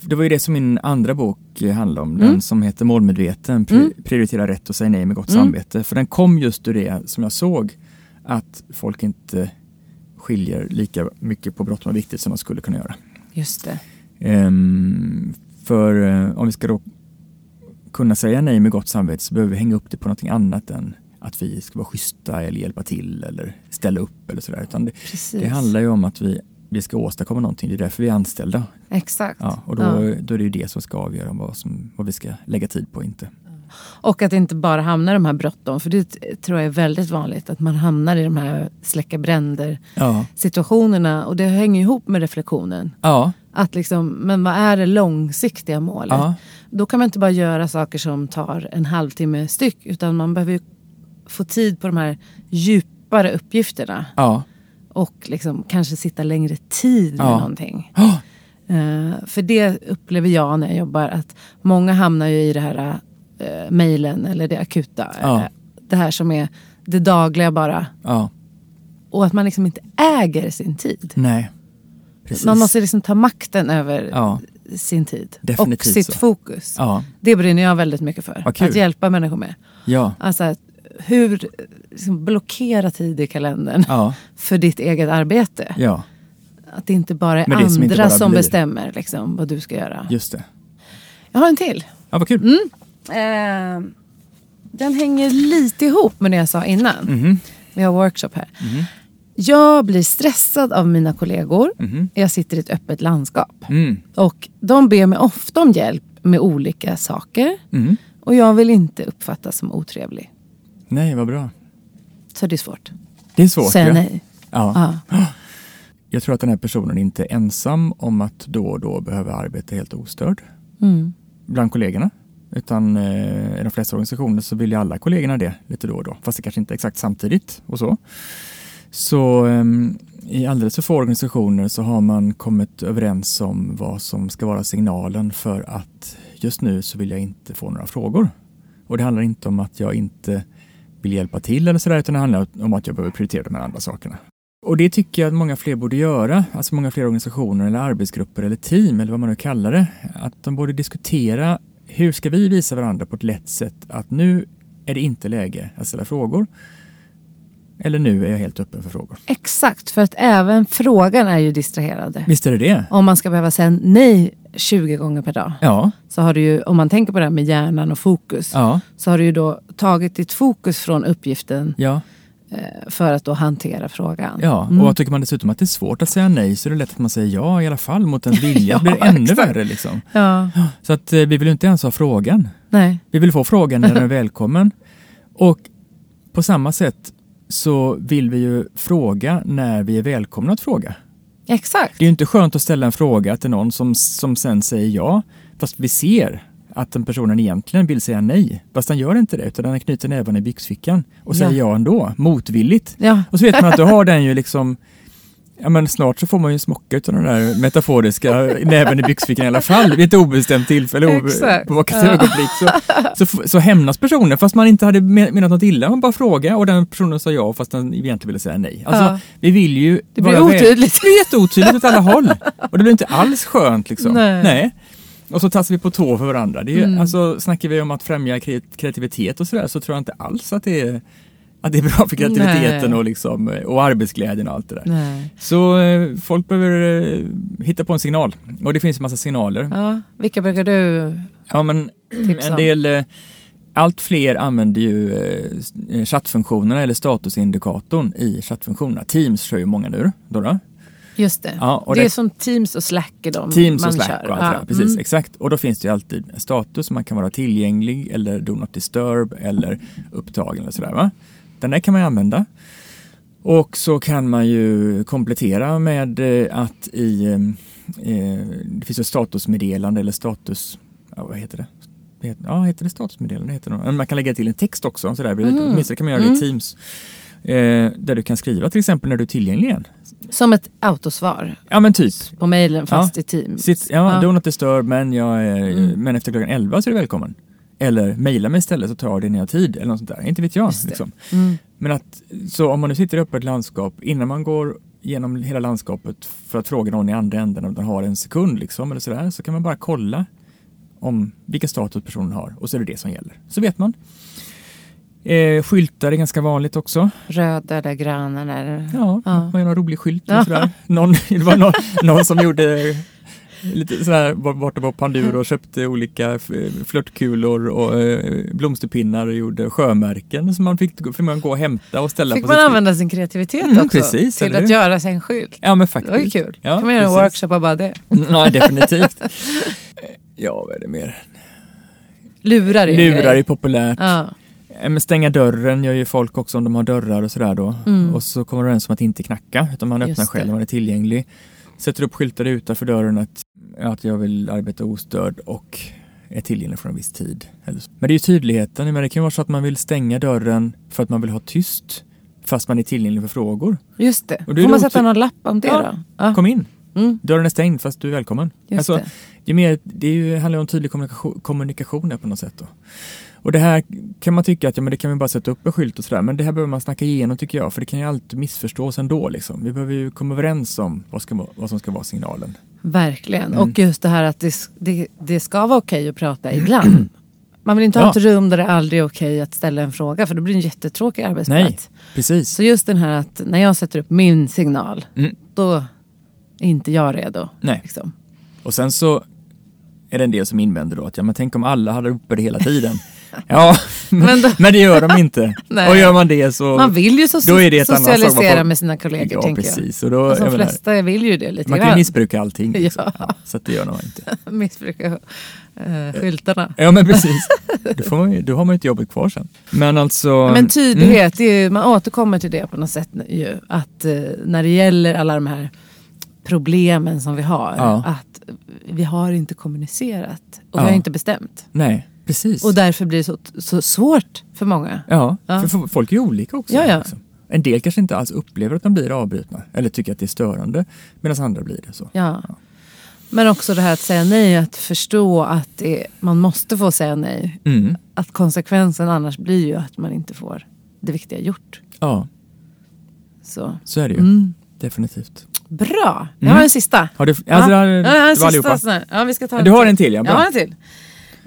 det var ju det som min andra bok handlade om, Mm. den som heter Målmedveten, pri- Mm. prioritera rätt och säga nej med gott Mm. samvete. För den kom just ur det som jag såg, att folk inte skiljer lika mycket på bråttom och viktigt som de skulle kunna göra. Just det. Ehm, för eh, om vi ska då kunna säga nej med gott samvete så behöver vi hänga upp det på någonting annat än att vi ska vara schyssta eller hjälpa till eller ställa upp eller sådär. Utan det, det handlar ju om att vi, vi ska åstadkomma någonting. Det är därför vi är anställda. Exakt. Ja, och då, Ja. då är det ju det som ska avgöra vad, som, vad vi ska lägga tid på och inte. Och att inte bara hamna i de här bråttom. För det tror jag är väldigt vanligt. Att man hamnar i de här släcka bränder Ja. situationerna. Och det hänger ihop med reflektionen. Ja. Att liksom, men vad är det långsiktiga målet? Ja. Då kan man inte bara göra saker som tar en halvtimme styck. Utan man behöver ju få tid på de här djupare uppgifterna. Ja. Och liksom kanske sitta längre tid med Ja. någonting. Oh, Eh, för det upplever jag när jag jobbar. Att många hamnar ju i det här uh, mejlen eller det akuta. Ja. Eh, det här som är det dagliga bara. ja. Och att man liksom inte äger sin tid. Nej. Precis. Man måste liksom ta makten över Ja. sin tid. Definitivt och sitt så. fokus. Ja. Det brinner jag väldigt mycket för. Att hjälpa människor med. Ja. Alltså att hur liksom, blockera tid i kalendern Ja. för ditt eget arbete. Ja. Att det inte bara är som andra inte bara som bestämmer liksom, vad du ska göra. Just det. Jag har en till. Ja, vad kul. Mm. Eh, den hänger lite ihop med det jag sa innan. Mhm. Vi har workshop här. Jag blir stressad av mina kollegor. Jag sitter i ett öppet landskap. Mm. Och de ber mig ofta om hjälp med olika saker. Mm. Och jag vill inte uppfattas som otrevlig. Nej, vad bra. Så det är svårt. Det är svårt. Säga ja. nej. Ja. Ja. Jag tror att den här personen inte är ensam om att då och då behöva arbeta helt ostörd Mm. bland kollegorna. Utan eh, i de flesta organisationer så vill ju alla kollegorna det lite då och då. Fast det kanske inte är exakt samtidigt och så. Så ehm, i alldeles för få organisationer så har man kommit överens om vad som ska vara signalen för att just nu så vill jag inte få några frågor. Och det handlar inte om att jag inte vill hjälpa till eller sådär utan det handlar om att jag behöver prioritera de här andra sakerna. Och det tycker jag att många fler borde göra, alltså många fler organisationer eller arbetsgrupper eller team eller vad man nu kallar det. Att de borde diskutera hur ska vi visa varandra på ett lätt sätt att nu är det inte läge att ställa frågor. Eller nu är jag helt öppen för frågor. Exakt, för att även frågan är ju distraherande. Visst är det det? Om man ska behöva säga nej 20 gånger per dag. Ja, Så har du ju, om man tänker på det här med hjärnan och fokus. ja, Så har du ju då tagit ditt fokus från uppgiften ja, eh, för att då hantera frågan. ja. Mm. Och tycker man dessutom att det är svårt att säga nej så är det lätt att man säger ja i alla fall mot ens vilja. Ja, Det blir ännu exakt. värre liksom. Ja, Så att eh, vi vill inte ens ha frågan. nej. Vi vill få frågan när den är välkommen. Och på samma sätt så vill vi ju fråga när vi är välkomna att fråga. Exakt. Det är ju inte skönt att ställa en fråga till någon som, som sen säger ja, fast vi ser att den personen egentligen vill säga nej. Fast den gör inte det, utan den knyter näven i byxfickan och säger ja, ändå, motvilligt. Ja. Och så vet man att då har den ju liksom Ja men snart så får man ju en smocka utav den där metaforiska näven i byxfickan i alla fall vid ett obestämt tillfälle, obe- Exakt. bevakat Ja. ögonblick. Så, så, så hämnas personen fast man inte hade men- menat något illa, man bara frågade och den personen sa ja fast den egentligen ville säga nej. Alltså, Ja. vi vill ju... Det blir otydligt. Det blir jätteotydligt åt alla håll. Och det blir inte alls skönt liksom. Nej. Och så tassar vi på tå för varandra. Det är, Mm. alltså, snackar vi om att främja kre- kreativitet och sådär så tror jag inte alls att det är, att det är bra för kreativiteten Nej. och, liksom, och arbetsglädjen och allt det där. Nej. Så eh, folk behöver eh, hitta på en signal. Och det finns en massa signaler. Ja. Vilka brukar du Ja, men tipsa en del, eh, allt fler använder ju eh, chattfunktionerna eller statusindikatorn i chattfunktionerna. Teams kör ju många nu. Då då. Just det. Ja, och det är det- som Teams och Slack är de Teams man och Slack kör. och allt det Ja. där. Precis, Mm. exakt. Och då finns det ju alltid en status, man kan vara tillgänglig eller do not disturb eller upptagen eller sådär. Va? Den där kan man använda. Och så kan man ju komplettera med eh, att i, eh, eh, det finns ett statusmeddelande eller status, ja, vad heter det? Ja, heter det statusmeddelande? Heter det. Man kan lägga till en text också, sådär. Mhm. åtminstone kan man göra det i Teams. Eh, där du kan skriva till exempel när du är tillgänglig igen. Som ett autosvar Ja men typ. på mejlen fast i Teams. Sitt, ja, Ja. do not disturb men, jag är, Mm. men efter klockan 11 så är du välkommen. Eller mejla mig istället så tar det när jag har tid eller något sånt där. Inte vet jag. Liksom. Mm. Men att, så om man nu sitter uppe i ett landskap, innan man går genom hela landskapet för att fråga någon i andra änden om den har en sekund liksom, eller sådär, så kan man bara kolla om vilken status personen har och så är det det som gäller. Så vet man. Eh, skyltar är ganska vanligt också. Röda eller gröna eller... Ja, Ja. man gör någon rolig skylt. Och sådär. Någon, det var någon, någon som gjorde lite sådär borta på Pandur och köpte olika flörtkulor och eh, blomsterpinnar och gjorde sjömärken som man fick, fick man gå och hämta och ställa Fick på man sitt använda sin kreativitet Mm, också precis, till att göra sig en skylt? Ja men Det faktiskt. var ju kul. Ja, kan man göra en workshop av bara det. Ja definitivt. ja vad är det mer? Lurar är Lurar är populärt. Ja. Men stänga dörren gör ju folk också om de har dörrar och sådär då. Mm. Och så kommer de överens om att inte knacka utan man öppnar det. själv när man är tillgänglig. Sätter upp skyltar utanför dörren att, att jag vill arbeta ostörd och är tillgänglig från en viss tid. Men det är ju tydligheten, men det kan ju vara så att man vill stänga dörren för att man vill ha tyst fast man är tillgänglig för frågor. Just det. Och det Får man sätta någon lapp om det Ja. då? Kom in! Mm. Dörren är stängd fast du är välkommen. Just Alltså, det. det, är mer, det är ju, handlar om tydlig kommunikation, kommunikation på något sätt. Då. Och det här kan man tycka att ja, men det kan vi bara sätta upp en skylt och sådär. Men det här behöver man snacka igenom tycker jag. För det kan ju alltid missförstås ändå. Liksom. Vi behöver ju komma överens om vad, ska, vad som ska vara signalen. Verkligen. Mm. Och just det här att det, det, det ska vara okej att prata ibland. Man vill inte ha Ja. ett rum där det aldrig är okej att ställa en fråga för då blir det en jättetråkig arbetsplats. Nej, precis. Så just den här att när jag sätter upp min signal, Mm. då är inte jag redo. Nej. Liksom. Och sen så är det en del som invänder då att ja, men tänk om alla hade uppe det hela tiden. Ja, men, då- men det gör de inte. Och gör man det så... Man vill ju så då är det ett socialisera med sina kollegor Ja, tänker precis. Och då, jag. Och jag de menar, flesta vill ju det lite man kan ju missbruka allting. Liksom. Ja. Ja, så det gör man inte. Missbruka eh, skyltarna. Ja men precis. Då, får man ju, då har man ju inte jobbet kvar sen. Men alltså... Men tydlighet, det är, ju- man återkommer till det på något sätt ju. Att eh, när det gäller alla de här problemen som vi har. Ja. Att vi har inte kommunicerat. Och Ja. vi har inte bestämt. Nej, precis. Och därför blir det så, så svårt för många. ja, Ja. för folk är olika också. Ja, ja. liksom. En del kanske inte alls upplever att de blir avbrutna eller tycker att det är störande medan andra blir det. så. Ja. Men också det här att säga nej, att förstå att det, man måste få säga nej. Mm. Att konsekvensen annars blir ju att man inte får det viktiga gjort. Ja, Så. så är det ju. Mm. Definitivt. Bra, jag Mm. har en sista. Har du, alltså, Ja. det, Ja, har det en var sista allihopa? Ja, vi ska ta Ja, du har en till, ja, bra. Jag har en till.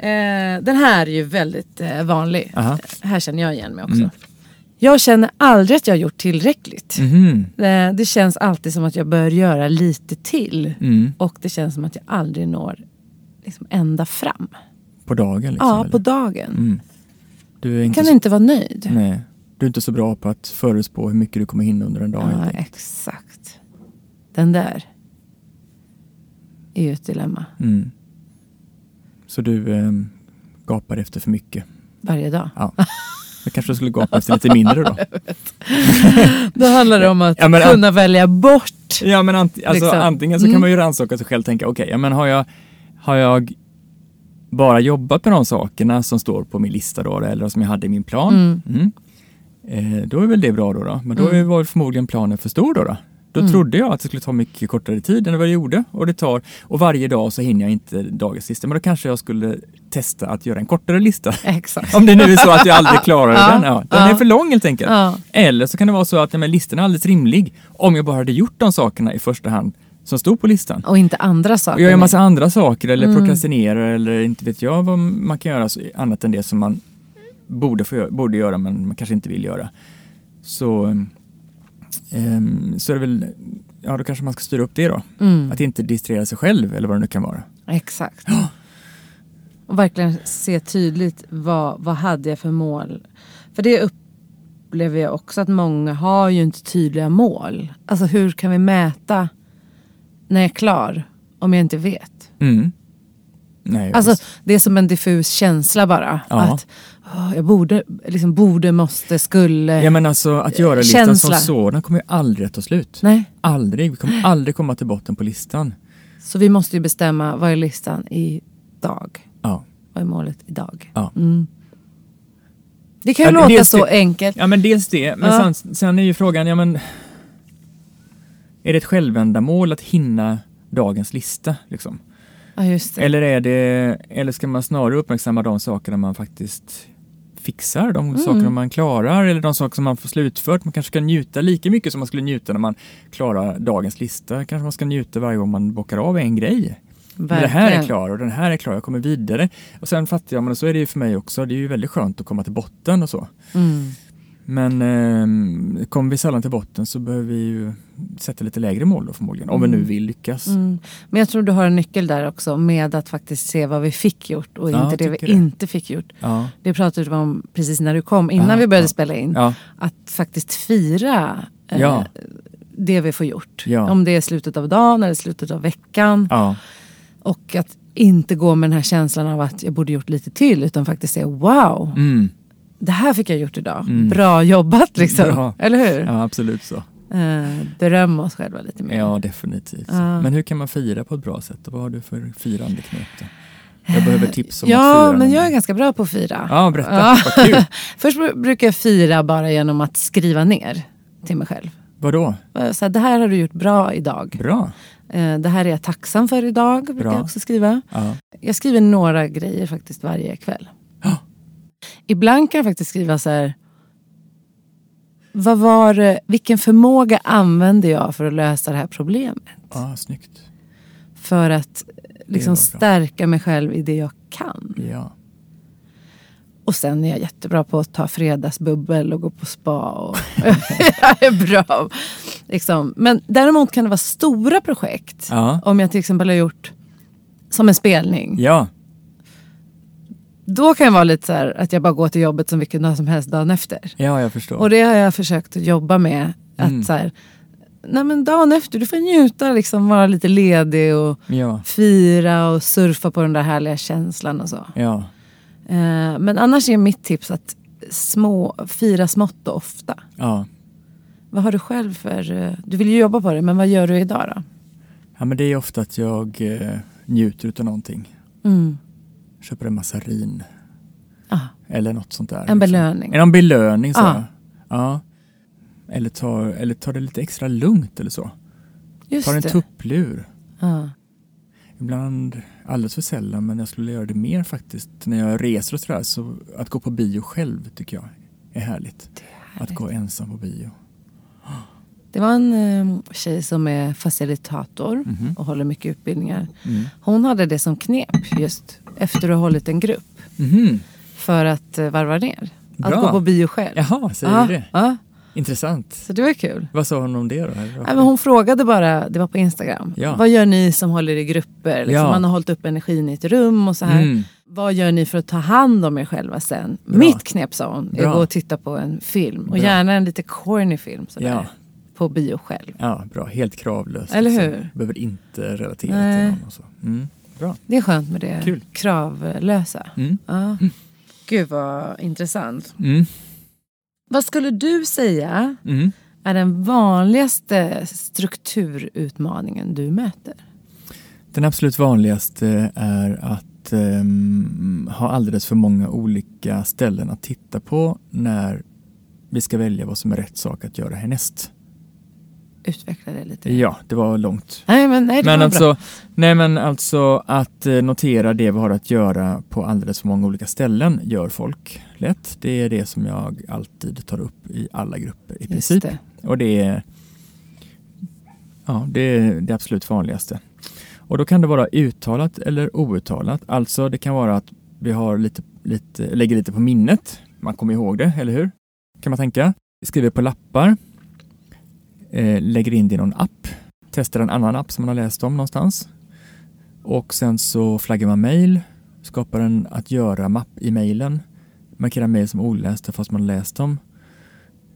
Eh, den här är ju väldigt eh, vanlig. Aha. Här känner jag igen mig också. Mm. Jag känner aldrig att jag har gjort tillräckligt. Mhm. Eh, det känns alltid som att jag bör göra lite till. Mm. Och det känns som att jag aldrig når liksom, ända fram. På dagen liksom? ja, eller? på dagen. Mm. Du är inte Kan så, inte vara nöjd. nej, du är inte så bra på att förutspå hur mycket du kommer hinna under en dag. Ja, exakt. Den där är ju ett dilemma Mm. Så du ehm, gapar efter för mycket. varje dag. Ja. Då kanske du skulle gapa efter lite mindre då. Då handlar det om att Ja, men- kunna välja bort. Ja men ant- alltså, Liksom. antingen så Mm. kan man ju rannsaka sig själv och tänka okej, ja, men har jag, har jag bara jobbat med de sakerna som står på min lista då eller som jag hade i min plan. Mm. Mm. Eh, då är väl det bra då. då. Men då Mm. var förmodligen planen för stor då. Då, då Mm. trodde jag att det skulle ta mycket kortare tid än vad det gjorde. Och det tar, och varje dag så hinner jag inte dagens lista. Men då kanske jag skulle testa att göra en kortare lista. Exakt. Om det nu är så att jag aldrig klarar Ja, den. Ja, den ja. är för lång helt enkelt. Ja. Eller så kan det vara så att men listan är alldeles rimlig om jag bara hade gjort de sakerna i första hand som stod på listan. Och inte andra Och saker. jag gör en med. massa andra saker eller Mm. prokrastinerar eller inte vet jag vad man kan göra så- annat än det som man borde, få, borde göra men man kanske inte vill göra. Så, ehm, så är det väl, ja då kanske man ska styra upp det då. Mm. Att inte distrahera sig själv eller vad det nu kan vara. Exakt. Och verkligen se tydligt vad, vad hade jag för mål. För det upplever jag också att många har ju inte tydliga mål. Alltså hur kan vi mäta när jag är klar om jag inte vet? Mm. Nej, Alltså visst. det är som en diffus känsla bara. Ja. Att jag borde, liksom borde, måste, skulle. ja men alltså att göra listan känsla. som sådan kommer ju aldrig att ta slut. Nej. Aldrig, vi kommer aldrig komma till botten på listan. Så vi måste ju bestämma vad är listan idag? Ja. Vad är målet idag? Ja. Mm. Det kan ju Ja, låta så det- enkelt. Ja men dels det, men Ja. sen, sen är ju frågan, ja men är det ett självändamål att hinna dagens lista? Liksom? Ja. Eller, är det, eller ska man snarare uppmärksamma de sakerna man faktiskt fixar, de Mm. sakerna man klarar eller de saker som man får slutfört. Man kanske ska njuta lika mycket som man skulle njuta när man klarar dagens lista. Kanske man ska njuta varje gång man bockar av en grej. Men det här är Verkligen. klar och den här är klar, jag kommer vidare. Och sen fattar jag, men så är det ju för mig också, det är ju väldigt skönt att komma till botten och så. Mm. Men eh, kommer vi sällan till botten så behöver vi ju sätta lite lägre mål då förmodligen, om vi nu vill lyckas. Mm. Men jag tror du har en nyckel där också med att faktiskt se vad vi fick gjort och Ja, inte det vi det. inte fick gjort. Ja. Det pratade vi om precis när du kom, innan Ja, vi började ja. spela in. Att faktiskt fira eh, det vi får gjort. Om det är slutet av dagen eller slutet av veckan. Och att inte gå med den här känslan av att jag borde gjort lite till utan faktiskt säga wow, Mm. Det här fick jag gjort idag. Bra jobbat liksom. Bra. Eller hur? Ja, absolut så. Eh, berömma oss själva lite mer. Ja, definitivt. Ja. Men hur kan man fira på ett bra sätt? Och vad har du för firande knep då? Jag behöver tips om att Ja, fira men någon- jag är ganska bra på att fira. Ja, berätta. Ja. Vad kul. Först bru- brukar jag fira bara genom att skriva ner till mig själv. Vadå? Eh, Så här, det här har du gjort bra idag. Bra. Eh, Det här är jag tacksam för idag. Brukar Bra. jag också skriva. Ja. Jag skriver några grejer faktiskt varje kväll. Ibland kan jag faktiskt skriva så här. Vad var det, vilken förmåga använde jag för att lösa det här problemet? Ja, snyggt. För att liksom stärka mig själv i det jag kan. Ja. Och sen är jag jättebra på att ta fredagsbubbel och gå på spa. Och jag är bra. Liksom. Men däremot kan det vara stora projekt. Ja. Om jag till exempel har gjort som en spelning. Ja. Då kan jag vara lite så här att jag bara går till jobbet som vilken dag som helst dagen efter. ja, jag förstår. Och det har jag försökt att jobba med. Att Mm. så här, nej men dagen efter, du får njuta, liksom, vara lite ledig och Ja. fira och surfa på den där härliga känslan och så. Ja. Eh, men annars är mitt tips att små, fira smått och ofta. Ja. Vad har du själv för... eh, Du vill ju jobba på det, men vad gör du idag då? ja, men det är ofta att jag eh, njuter utav någonting. Mm. Köper en massarin. Ah, Eller något sånt där. en belöning. En belöning så. Ja. Ja. Eller tar, eller tar det lite extra lugnt eller så. Just Tar en det. tupplur. Ja. Ibland, alldeles för sällan, men jag skulle göra det mer faktiskt. När jag reser och sådär, så att gå på bio själv tycker jag är härligt. Att gå ensam på bio. Det var en eh, tjej som är facilitator Mhm. och håller mycket utbildningar. Mm. Hon hade det som knep just efter att ha hållit en grupp. Mhm. För att eh, varva ner. Att Bra. gå på bio själv. Jaha, säger ja, du det? Ja, Intressant. så det var kul. Vad sa hon om det då? Nej, men hon frågade bara, det var på Instagram. Ja. Vad gör ni som håller i grupper? Liksom, Ja. Man har hållit upp energin i ett rum och så här. Mm. Vad gör ni för att ta hand om er själva sen? Bra. Mitt knep sa hon, är att gå och titta på en film. Och Bra. gärna en lite corny film sådär. Ja. På bio själv. Ja, bra. Helt kravlöst. Eller liksom. hur? Behöver inte relatera Nej. till någon. Och så. Mm. Bra. Det är skönt med det Kul. kravlösa. Mm. Ja. Gud vad intressant. Mm. Vad skulle du säga Mm. är den vanligaste strukturutmaningen du möter? Den absolut vanligaste är att ehm, ha alldeles för många olika ställen att titta på när vi ska välja vad som är rätt sak att göra härnäst. Utveckla det lite. Ja, det var långt. Nej men, nej, det Men var alltså, bra. nej men alltså att eh, notera det vi har att göra på alldeles för många olika ställen gör folk lätt. Det är det som jag alltid tar upp i alla grupper i princip. det. Och det är, ja, det är det absolut vanligaste. Och då kan det vara uttalat eller outtalat. Alltså det kan vara att vi har lite, lite, lägger lite på minnet. Man kommer ihåg det, eller hur? Kan man tänka. Skriver på lappar. Eh, lägger in det i någon app. Testar en annan app som man har läst om någonstans. Och sen så flaggar man mail. Skapar en att göra-mapp i mailen. Markerar mail som olästa fast man har läst dem.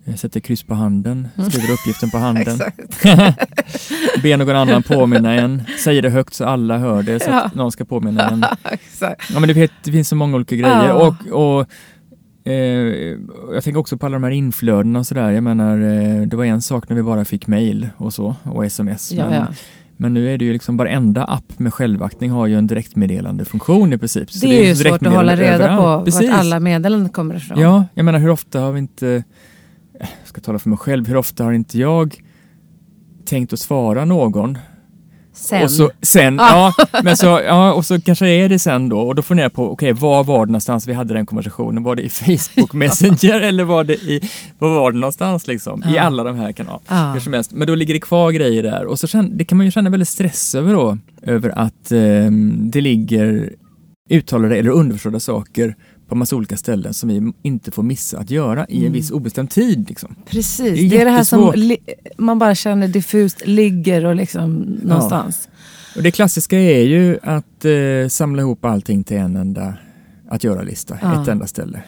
Eh, Sätter kryss på handen, skriver uppgiften på handen. Ber någon annan påminna en. Säger det högt så alla hör det så Ja. att någon ska påminna en. Ja men det, det finns så många olika grejer. Ja. Och, och jag tänker också på alla de här inflödena och sådär. Jag menar, eh, det var en sak när vi bara fick mail och så och sms. Ja, men, ja. men nu är det ju liksom varenda app med självaktning har ju en direktmeddelande funktion i princip. Så Det är ju svårt att hålla reda överallt. på Precis. vart alla meddelanden kommer ifrån. Ja, jag menar hur ofta har vi inte, eh, jag ska tala för mig själv, hur ofta har inte jag tänkt att svara någon Sen. och så, sen, ja, men så, ja, och så kanske är det sen då och då funderar jag på, okej, var var det någonstans vi hade den konversationen? Var det i Facebook Messenger eller var det i, var var det någonstans liksom? I Ja. alla de här kanalerna. Ja. Hur som helst. Men då ligger det kvar grejer där och så känn, det kan man ju känna väldigt stress över då, över att ehm, det ligger uttalade eller underförstådda saker på massa olika ställen som vi inte får missa att göra i en viss obestämd tid. Liksom. Precis, Det är det är det här som man bara känner diffust ligger och liksom någonstans. Och det klassiska är ju att eh, samla ihop allting till en enda att göra-lista, Ja. ett enda ställe.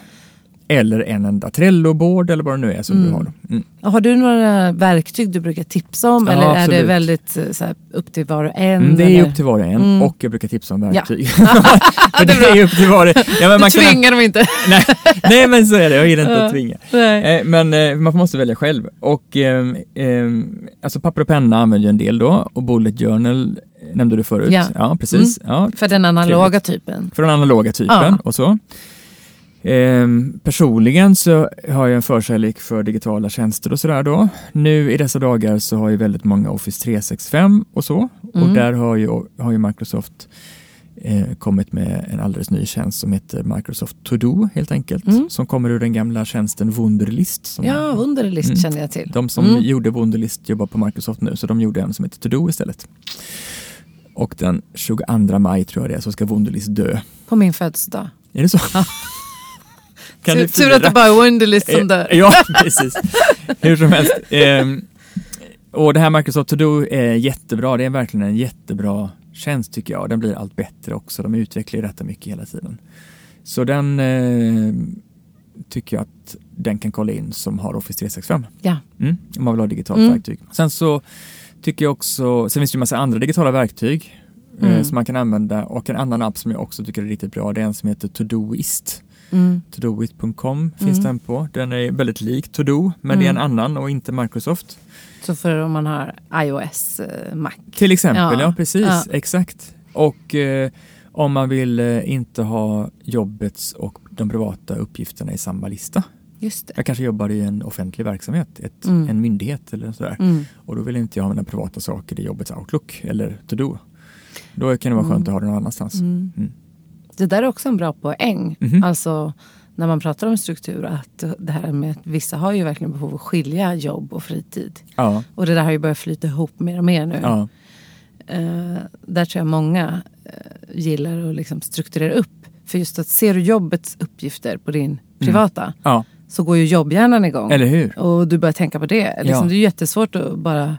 Eller en enda Trello-board eller vad det nu är som Mm. du har. Mm. Har du några verktyg du brukar tipsa om Ja, eller är det absolut. väldigt eh, så här, upp till var och en? Mm, det är eller? upp till var och en Mm. och jag brukar tipsa om verktyg. Ja. För det är upp till var och en. Ja, men man Du kan, tvingar dem inte. nej, nej men så är det, jag gillar inte Ja. att tvinga. Eh, Men eh, man måste välja själv. Och ehm, alltså papper och penna använder jag en del då och bullet journal eh, nämnde du förut. Ja. precis. Ja, För den analoga typen. för den analoga typen Ja. och så. Ehm, personligen så har jag en förkärlek för digitala tjänster och sådär då. Nu i dessa dagar så har ju väldigt många Office 365 och så. Och Mm. där har ju, har ju Microsoft eh, kommit med en alldeles ny tjänst som heter Microsoft To Do helt enkelt. Mm. Som kommer ur den gamla tjänsten Wunderlist. Som Ja, Wunderlist Mm. känner jag till. de som Mm. gjorde Wunderlist jobbar på Microsoft nu, så de gjorde en som heter To Do istället. Och den 22 maj tror jag det är, så ska Wunderlist dö. På min födelsedag. Är det så? Kan Tur, tur att det bara är Wunderlist som Eh, dör. Ja, precis. Hur som helst. Ehm, och det här Microsoft To Do är jättebra. Det är verkligen en jättebra tjänst tycker jag. Den blir allt bättre också. De utvecklar ju detta mycket hela tiden. Så den eh, tycker jag att den kan kolla in som har Office 365. Ja. Mm, om man vill ha digitalt Mm. verktyg. Sen så tycker jag också, sen finns det ju massa andra digitala verktyg eh, Mm. som man kan använda och en annan app som jag också tycker är riktigt bra det är en som heter Todoist. Mm. Todoist.com finns Mm. den på. Den är väldigt lik Todo men det är en Mm. annan och inte Microsoft. Så för om man har iOS, eh, Mac. Till exempel, ja, Ja. precis, Ja. exakt. Och eh, om man vill eh, inte ha jobbets och de privata uppgifterna i samma lista. Just det. Jag kanske jobbar i en offentlig verksamhet, ett, Mm. en myndighet eller sådär. Mm. Och då vill inte jag ha mina privata saker i jobbets Outlook eller To-Do. Då kan det vara skönt Mm. att ha det någon annanstans. Mm. Mm. Det där är också en bra poäng. Mhm. Alltså när man pratar om struktur att det här med att vissa har ju verkligen behov av att skilja jobb och fritid. Ja, Och det där har ju börjat flyta ihop mer och mer nu. ja, Eh, där tror jag många eh, gillar att liksom strukturera upp. För just att ser du jobbets uppgifter på din privata ja, så går ju jobbhjärnan igång. Mm. eller hur? Och du börjar tänka på det. Liksom, Ja. Det är jättesvårt att bara eh,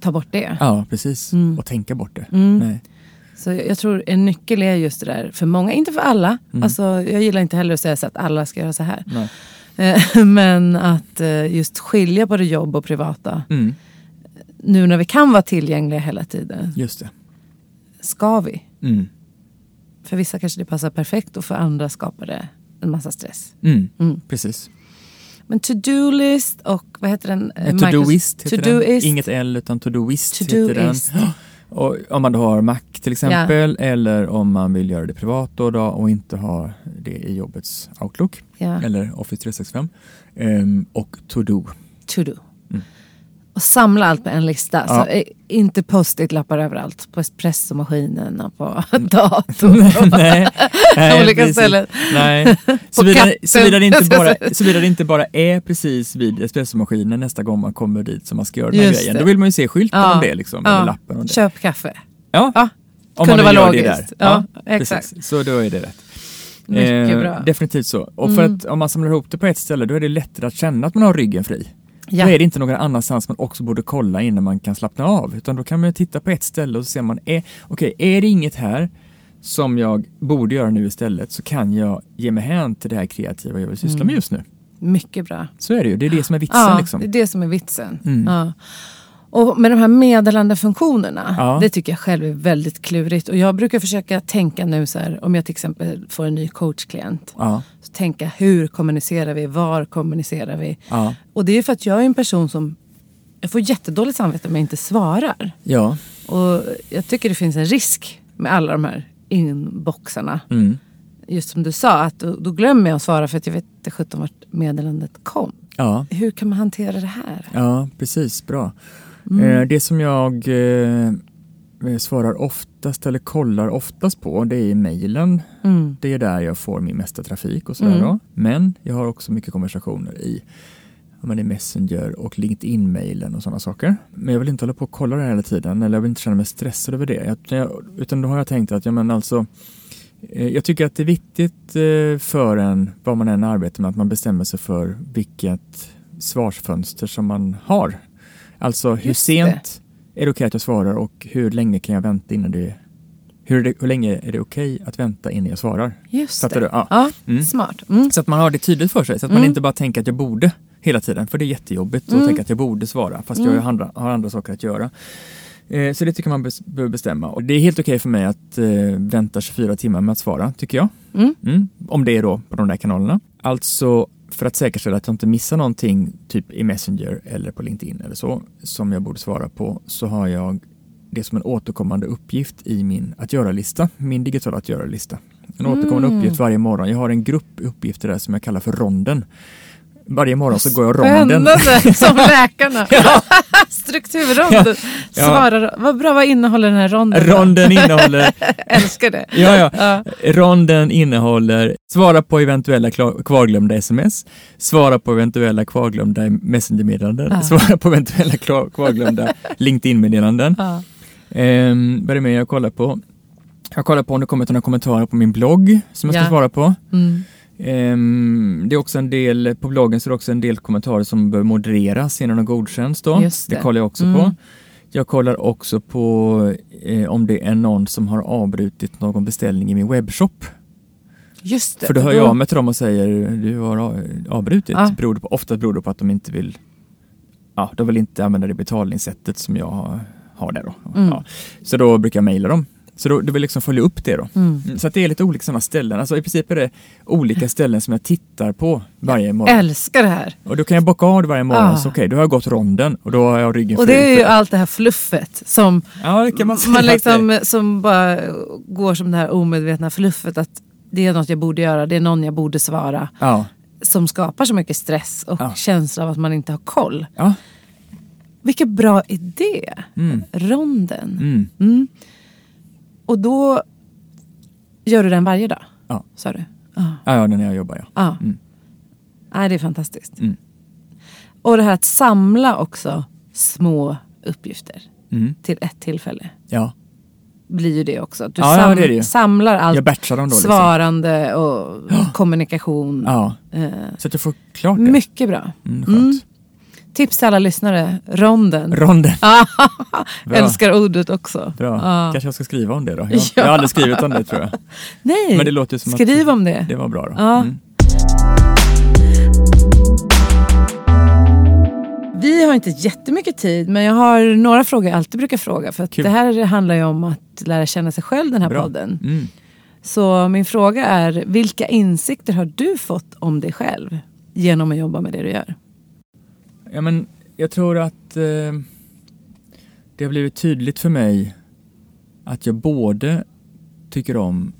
ta bort det. Ja, precis. Mm. Och tänka bort det. Mm. Nej. Så jag tror en nyckel är just det där för många, inte för alla. Mm. Alltså, jag gillar inte heller att säga så att alla ska göra så här. Eh, Men att eh, just skilja på det jobb och privata. Mm. Nu när vi kan vara tillgängliga hela tiden, Just det. ska vi? Mm. För vissa kanske det passar perfekt och för andra skapar det en massa stress. Mm. Mm. Precis. Men to-do-list och vad heter den? Eh, To-Doist heter den. To-doist. Inget L utan To-Doist heter den. Och om man då har Mac till exempel eller om man vill göra det privat då, då och inte ha det i jobbets Outlook Ja, eller Office 365 ehm, och To-Do. to-do. Mm. Samla allt på en lista. Ja. Så eh, inte post-it-lappar överallt. På espressomaskinen och på datorn. nej, nej, Olika precis. ställen. Nej. Såvida, såvida, det inte bara, såvida det inte bara är precis vid espressomaskinen nästa gång man kommer dit som man ska göra den här grejen. det. Då vill man ju se skylten Ja. om det liksom, Ja. eller lappen om det. Köp kaffe. Ja, Ja, om kunde man nu vara gör det logiskt. där. Ja, precis. exakt. Så då är det rätt. Mycket Eh. Definitivt så. Och för Mm. att om man samlar ihop det på ett ställe då är det lättare att känna att man har ryggen fri. Ja. Då är det inte någon annanstans man också borde kolla innan man kan slappna av. Utan då kan man titta på ett ställe och så ser man, är, okej, är det inget här som jag borde göra nu istället så kan jag ge mig hän till det här kreativa jag vill syssla Mm. med just nu. Mycket bra. Så är det ju, det är det som är vitsen Ja, liksom. det är det som är vitsen. Mm. Ja. Och med de här meddelandefunktionerna, Ja. det tycker jag själv är väldigt klurigt. Och jag brukar försöka tänka nu så här, om jag till exempel får en ny coachklient. Ja, Så tänka hur kommunicerar vi, var kommunicerar vi? ja, Och det är för att jag är en person som, jag får jättedåligt samvete om jag inte svarar. ja. Och jag tycker det finns en risk med alla de här inboxarna. Mm. Just som du sa, att då, då glömmer jag att svara för att jag vet inte sjutton vart meddelandet kom. ja. Hur kan man hantera det här? Ja, precis. Bra. Mm. Eh, det som jag eh, svarar oftast eller kollar oftast på det är mejlen. Mm. Det är där jag får min mesta trafik och sådär Mm. Men jag har också mycket konversationer i men i Messenger och LinkedIn-mailen och sådana saker. Men jag vill inte hålla på och kolla det hela tiden eller jag vill inte känna mig stressad över det. Jag, utan då har jag tänkt att ja, men alltså, eh, jag tycker att det är viktigt eh, för en, vad man än arbetar med, att man bestämmer sig för vilket svarsfönster som man har. Alltså hur Just sent är det okej att jag svarar och hur länge kan jag vänta innan det hur, det, hur länge är det okej att vänta innan jag svarar? Just Fattar det. du? Ja. Ja, Mm. smart. Mm. Så att man har det tydligt för sig, så att man Mm. inte bara tänker att jag borde hela tiden, för det är jättejobbigt att Mm. tänka att jag borde svara, fast Mm. jag har andra, har andra saker att göra. Eh, så det tycker man behöver bestämma. Och det är helt okej för mig att eh, vänta 24 timmar med att svara, tycker jag. Mm. Mm. Om det är då på de där kanalerna. Alltså för att säkerställa att jag inte missar någonting, typ i Messenger eller på LinkedIn eller så, som jag borde svara på, så har jag det som en återkommande uppgift i min att göra-lista, min digitala att göra-lista. En återkommande Mm. uppgift varje morgon. Jag har en grupp uppgifter där som jag kallar för ronden. Varje morgon så går jag ronden. Spännande, som läkarna. Strukturronden. Ja. Svarar, vad bra, vad innehåller den här ronden? Ronden innehåller, Älskar det. ja, ja. Ja. Ronden innehåller svara på eventuella kvarglömda sms, svara på eventuella kvarglömda messengermeddelanden, Ja. svara på eventuella kvarglömda LinkedIn-meddelanden. Ja. Ehm, vad är det mer jag kollar på? Jag kollar på om det kommit några kommentarer på min blogg som jag ska svara på. Mm. Ehm, det är också en del, på bloggen så är det också en del kommentarer som bör modereras innan de godkänns då. Det. det. kollar jag också Mm. på. Jag kollar också på eh, om det är någon som har avbrutit någon beställning i min webbshop. Just det. För då hör jag av mig till dem och säger du har avbrutit. Ja. Beror på, ofta beror det på att de inte vill Ja, de vill inte använda det betalningssättet som jag har, har där då. Mm. Ja. Så då brukar jag mejla dem. Så då, då vill jag liksom följa upp det då. Mm. Mm, Så att det är lite olika sådana ställen. Alltså i princip är det olika ställen som jag tittar på varje morgon. Älskar det här. Och då kan jag bocka av det varje morgon. Ah. Så okej, då har jag gått ronden och då har jag ryggen Och det är ju allt det här fluffet som Ja, man man liksom, som bara går som det här omedvetna fluffet att det är något jag borde göra, det är någon jag borde svara. Ja. Som skapar så mycket stress och Ja. känsla av att man inte har koll. Ja. Vilken bra idé! Mm. Ronden. Mm. Mm. Och då gör du den varje dag? Ja. Sa du? Ja. Ja, ja, när jag jobbar ja. ja. Mm. Nej, det är fantastiskt. Mm. Och det här att samla också små uppgifter Mm. till ett tillfälle. Ja. Blir ju det också. Du Ja, sam- det det samlar allt Jag batchar dem då. Liksom. svarande och kommunikation. Ja, Eh, så att jag får klart det. mycket bra. Mm, skönt. Tips till alla lyssnare, ronden. Ronden. Älskar ordet också. Bra. Ja. Kanske jag ska skriva om det då. Jag, Ja. jag har aldrig skrivit om det tror jag. Nej, Men det låter som skriv att om det. det var bra då. Ja. Mm. Vi har inte jättemycket tid men jag har några frågor jag alltid brukar fråga. För det här handlar ju om att lära känna sig själv den här Bra. podden. Mm. Så min fråga är, vilka insikter har du fått om dig själv genom att jobba med det du gör? Ja, men jag tror att eh, det har blivit tydligt för mig att jag både tycker om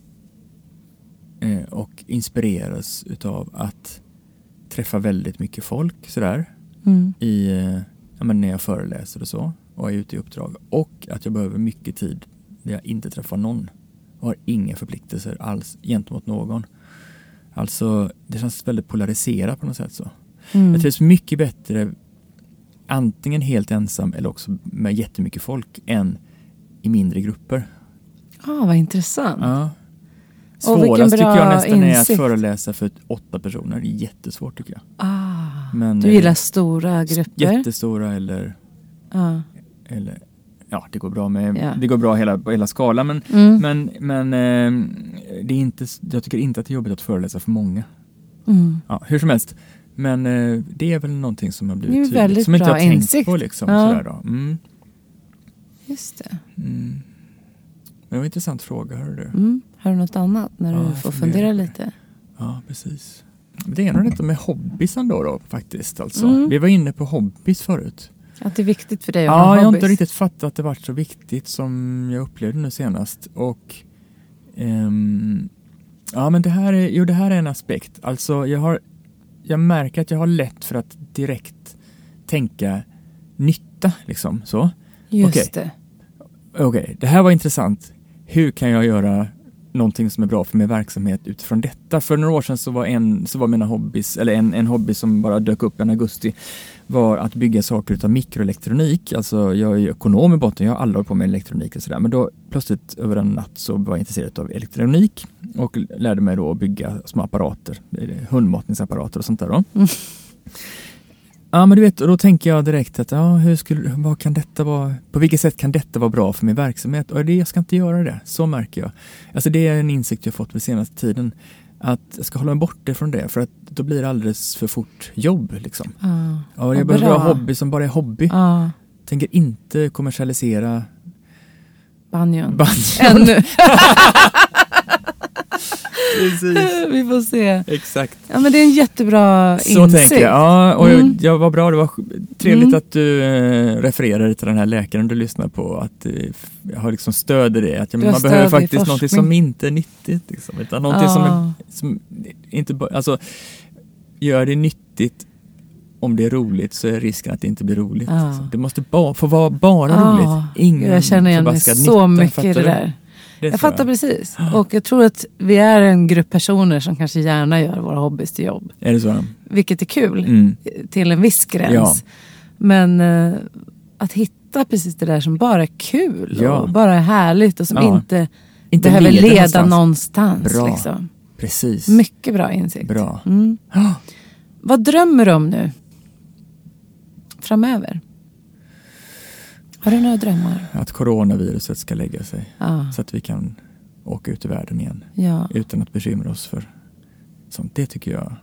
eh, och inspireras utav att träffa väldigt mycket folk sådär Mm. i, eh, ja, men när jag föreläser och så och är ute i uppdrag och att jag behöver mycket tid där jag inte träffar någon och har inga förpliktelser alls gentemot någon. Alltså det känns väldigt polariserat på något sätt så. Mm. Jag trivs mycket bättre antingen helt ensam eller också med jättemycket folk än i mindre grupper. Ah, vad intressant. Ja. Svårast tycker jag nästan är att insikt. föreläsa för åtta personer. Det är jättesvårt tycker jag. Ah, Men, du gillar stora grupper? Jättestora eller, Ah. eller ja det går bra med, Ja. det går bra hela, på hela skalan men, Mm. men, men eh, det är inte, jag tycker inte att det är jobbigt att föreläsa för många. Mm. Ja, hur som helst. Men eh, det är väl någonting som har blivit tydligt. väldigt Som inte bra jag har tänkt insikt. på liksom. Ja. Sådär då. Mm. Just det. Mm. Det var en intressant fråga, hör du. Mm. Har du något annat när Ja, du får fundera lite? Ja, precis. Det är nog detta med hobbisen då, då faktiskt. Alltså. Mm. Vi var inne på hobbys förut. Att det är viktigt för dig att Ja, ha jag har hobbys? inte riktigt fattat att det varit så viktigt som jag upplevde nu senast. Och ehm, Ja, men det här, är, jo, det här är en aspekt. Alltså, jag, har, jag märker att jag har lätt för att direkt tänka nytta, liksom. Så. Just Okej. det. Okej, det här var intressant. Hur kan jag göra någonting som är bra för min verksamhet utifrån detta? För några år sedan så var, en, så var mina hobbys, eller en, en hobby som bara dök upp i augusti, var att bygga saker utav mikroelektronik. Alltså jag är ju ekonom i botten, jag har aldrig hållit på med elektronik och sådär. Men då plötsligt över en natt så var jag intresserad av elektronik och lärde mig då att bygga små apparater, eh, hundmatningsapparater och sånt där då. Mm. Ja, men du vet, då tänker jag direkt att ja, hur skulle, vad kan detta vara, på vilket sätt kan detta vara bra för min verksamhet? Och det, jag ska inte göra det, så märker jag. Alltså det är en insikt jag fått den senaste tiden. Att jag ska hålla mig borta från det, för att då blir det alldeles för fort jobb. Liksom. Ja, Ja, jag behöver ha hobby som bara är hobby. ja. Tänker inte kommersialisera banjon. banjon. Ännu. Precis. Vi får se. Exakt. Ja, men det är en jättebra Så insikt. tänker jag. Ja, och Mm. jag var bra. Det var trevligt Mm. att du eh, refererade till den här läkaren du lyssnar på. Att eh, jag har liksom stöd i det. Att jag, man behöver faktiskt något som inte är nyttigt. Liksom, utan någonting som, är, som inte bara, alltså, gör det nyttigt om det är roligt så är risken att det inte blir roligt. Ja. Alltså. Det måste ba, få vara bara Ja, roligt. Ingen jag känner igen mig så mycket i det där. Jag fattar precis. Och jag tror att vi är en grupp personer som kanske gärna gör våra hobbys till jobb. Är det så? Vilket är kul Mm. till en viss gräns. Ja. Men eh, att hitta precis det där som bara är kul Ja. och bara är härligt och som Ja. inte, Inte behöver leda någonstans. Bra. Liksom. Precis. Mycket bra insikt. Bra. Mm. Vad drömmer du om nu? Framöver? Har du några drömmar? Att coronaviruset ska lägga sig. Ja. Så att vi kan åka ut i världen igen. ja. Utan att bekymra oss för sånt. Det tycker jag,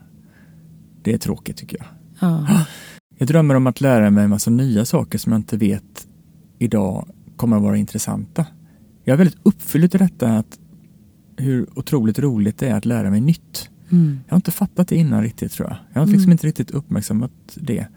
det är tråkigt tycker jag. ja. Jag drömmer om att lära mig en massa nya saker som jag inte vet idag kommer att vara intressanta. Jag är väldigt uppfylld i detta att hur otroligt roligt det är att lära mig nytt. Mm. Jag har inte fattat det innan riktigt tror jag. Jag har liksom Mm. inte riktigt uppmärksammat det.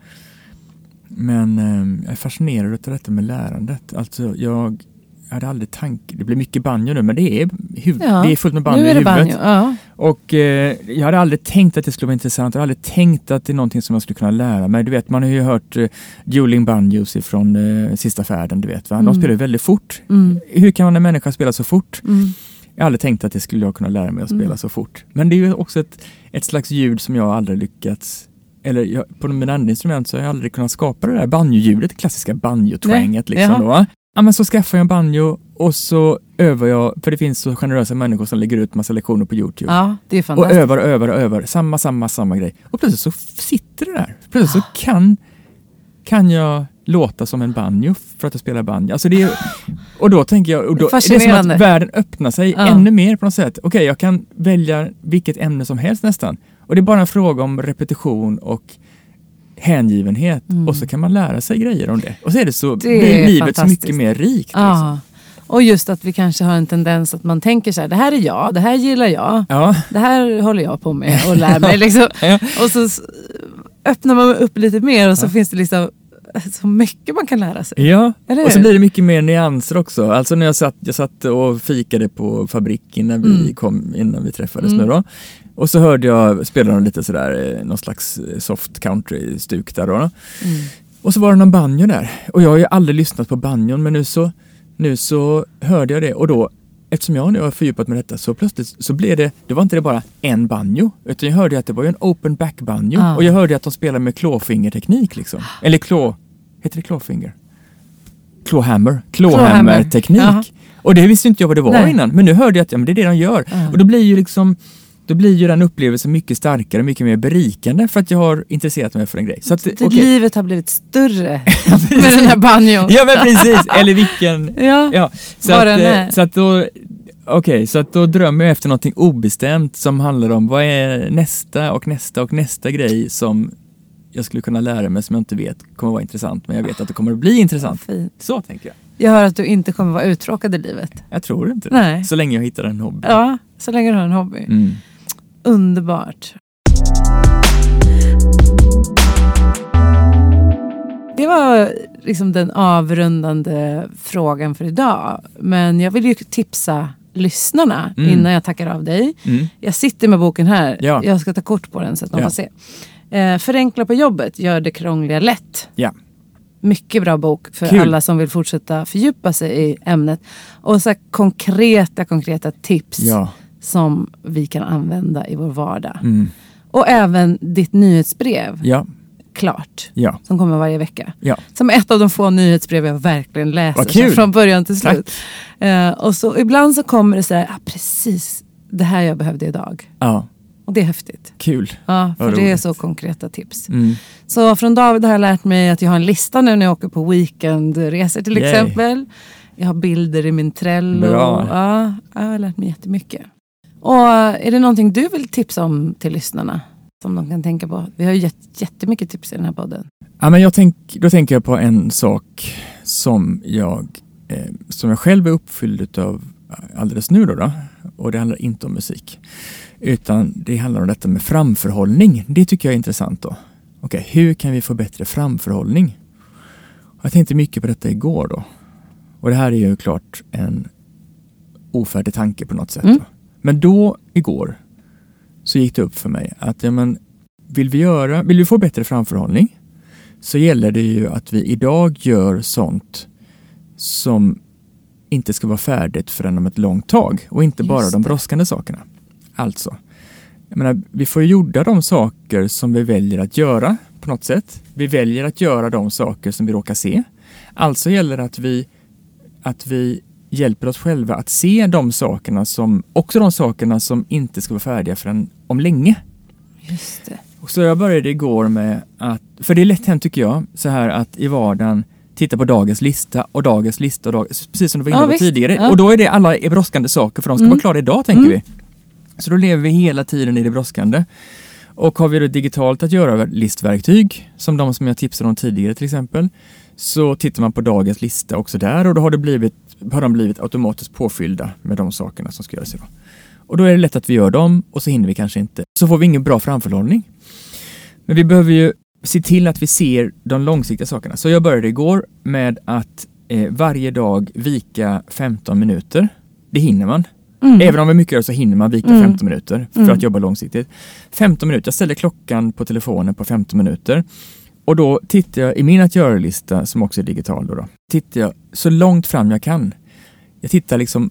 Men eh, jag är fascinerad av detta med lärandet. Alltså jag hade aldrig tanke, det blir mycket banjo nu men det är, huv- Ja, det är fullt med banjo i det huvudet. banjo. Ja. Och eh, jag hade aldrig tänkt att det skulle vara intressant. Jag hade aldrig tänkt att det är någonting som jag skulle kunna lära mig. Du vet, man har ju hört eh, Dueling Banjos ifrån eh, Sista färden, du vet va? De Mm. spelar ju väldigt fort. Mm. Hur kan en människa spela så fort? Mm. Jag har aldrig tänkt att det skulle jag kunna lära mig att spela Mm. så fort. Men det är ju också ett, ett slags ljud som jag aldrig lyckats eller jag, på mina andra instrument så har jag aldrig kunnat skapa det där banjo-ljudet, det klassiska banjo-twanget liksom då. Ja men så skaffar jag en banjo och så övar jag, för det finns så generösa människor som lägger ut massa lektioner på Youtube. ja, det är Och fantastiskt. övar och övar och övar, samma, samma, samma grej. Och plötsligt så sitter det där. Plötsligt så kan, kan jag låta som en banjo för att jag spelar banjo. Alltså det är, och då tänker jag, och då, det är som att världen öppnar sig Ja. ännu mer på något sätt. Okej, jag kan välja vilket ämne som helst nästan. Och det är bara en fråga om repetition och hängivenhet Mm. och så kan man lära sig grejer om det. Och så är det så, Det blir livet så mycket mer rikt. Liksom. Ja. Och just att vi kanske har en tendens att man tänker så här, det här är jag, det här gillar jag, Ja. det här håller jag på med och lär mig. Liksom. Ja. Och så öppnar man upp lite mer och så Ja. finns det liksom så mycket man kan lära sig. Ja, och så blir det mycket mer nyanser också. Alltså när jag satt, jag satt och fikade på fabrik innan vi, Mm. kom, innan vi träffades Mm. nu då. Och så hörde jag, spelade de lite sådär, eh, någon slags eh, soft country-stuk där då. Mm. Och så var det någon banjo där. Och jag har ju aldrig lyssnat på banjon men nu så, nu så hörde jag det och då Eftersom jag nu har fördjupat mig detta så plötsligt så blev det, det var inte det bara en banjo utan jag hörde att det var en open back banjo Ah. och jag hörde att de spelar med klåfingerteknik liksom. Eller klå, heter det klåfinger? Klåhammer, klåhammerteknik. Jaha. Och det visste inte jag vad det var Nej. innan men nu hörde jag att ja, men det är det de gör. Ja. Och då blir ju liksom då blir ju den upplevelsen mycket starkare, mycket mer berikande för att jag har intresserat mig för en grej. Så att, okej. Livet har blivit större med den här banjon. Ja men precis, eller vilken... Ja. Ja, så, att, eh, är. så att då... Okej, så att då drömmer jag efter någonting obestämt som handlar om vad är nästa och nästa och nästa grej som jag skulle kunna lära mig som jag inte vet kommer vara intressant men jag vet att det kommer att bli intressant. Fint. Så tänker jag. Jag hör att du inte kommer vara uttråkad i livet. Jag tror inte det. Nej. Så länge jag hittar en hobby. Ja, så länge du har en hobby. Mm. Underbart. Det var liksom den avrundande frågan för idag. Men jag vill ju tipsa lyssnarna Mm. innan jag tackar av dig. Mm. Jag sitter med boken här. Ja. Jag ska ta kort på den så att man Ja. får se. Eh, Förenkla på jobbet, gör det krångliga lätt. Ja. Mycket bra bok för Kul. alla som vill fortsätta fördjupa sig i ämnet. Och så konkreta, konkreta tips Ja. Som vi kan använda i vår vardag. Mm. Och även ditt nyhetsbrev, Ja. klart, Ja. som kommer varje vecka. Ja. Som ett av de få nyhetsbrev jag verkligen läser från början till slut. Eh, och så ibland så kommer det så här, ah, precis det här jag behövde idag. Ja. Och det är häftigt. Kul. Ja, för Vad det är så konkreta tips. Mm. Så från David har jag lärt mig att jag har en lista nu när jag åker på weekendresor till Yay. exempel. Jag har bilder i min Trello. Bra. Ja, jag har lärt mig jättemycket. Och är det någonting du vill tipsa om till lyssnarna? Som de kan tänka på. Vi har ju gett jättemycket tips i den här podden. Ja, men jag tänk, då tänker jag på en sak som jag, eh, som jag själv är uppfylld av alldeles nu. Då, då. Och det handlar inte om musik. Utan det handlar om detta med framförhållning. Det tycker jag är intressant. då. Okej, hur kan vi få bättre framförhållning? Jag tänkte mycket på detta igår. då. Och det här är ju klart en ofärdig tanke på något sätt. Mm. Men då, igår, så gick det upp för mig att ja, men, vill, vi göra, vill vi få bättre framförhållning så gäller det ju att vi idag gör sånt som inte ska vara färdigt förrän om ett långt tag och inte bara de brådskande sakerna. Alltså, jag menar, vi får ju gjorda de saker som vi väljer att göra på något sätt. Vi väljer att göra de saker som vi råkar se. Alltså gäller det att vi, att vi hjälper oss själva att se de sakerna som, också de sakerna som inte ska vara färdiga förrän om länge. Just det. Så jag började igår med att, för det är lätt hänt tycker jag, så här att i vardagen titta på dagens lista och dagens lista och dag, precis som du var inne Ja, på visst. tidigare. Ja. Och då är det alla är brådskande saker för de ska Mm. vara klara idag tänker Mm. vi. Så då lever vi hela tiden i det brådskande. Och har vi då digitalt att göra listverktyg, som de som jag tipsade om tidigare till exempel, så tittar man på dagens lista också där och då har, det blivit, har de blivit automatiskt påfyllda med de sakerna som ska göras idag. Och då är det lätt att vi gör dem och så hinner vi kanske inte. Så får vi ingen bra framförhållning. Men vi behöver ju se till att vi ser de långsiktiga sakerna. Så jag började igår med att eh, varje dag vika 15 minuter. Det hinner man. Mm. Även om vi mycket gör så hinner man vika Mm. 15 minuter för Mm. att jobba långsiktigt. 15 minuter, jag ställer klockan på telefonen på 15 minuter. Och då tittar jag i min att göra-lista, som också är digital, då, då, tittar jag så långt fram jag kan. Jag tittar liksom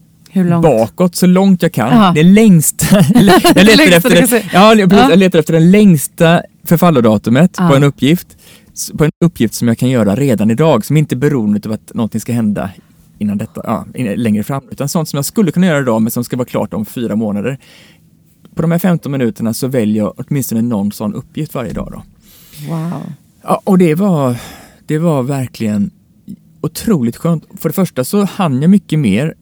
bakåt så långt jag kan. Jaha. Det längsta. jag, Det letar efter det, ja, jag, letar efter den längsta förfallodatumet på en uppgift. På en uppgift som jag kan göra redan idag, som inte är beroende av att någonting ska hända innan detta, ja, längre fram. Utan sånt som jag skulle kunna göra idag men som ska vara klart om fyra månader. På de här 15 minuterna så väljer jag åtminstone någon sån uppgift varje dag. Då. Wow. Ja, och det var, det var verkligen otroligt skönt. För det första så hann jag mycket mer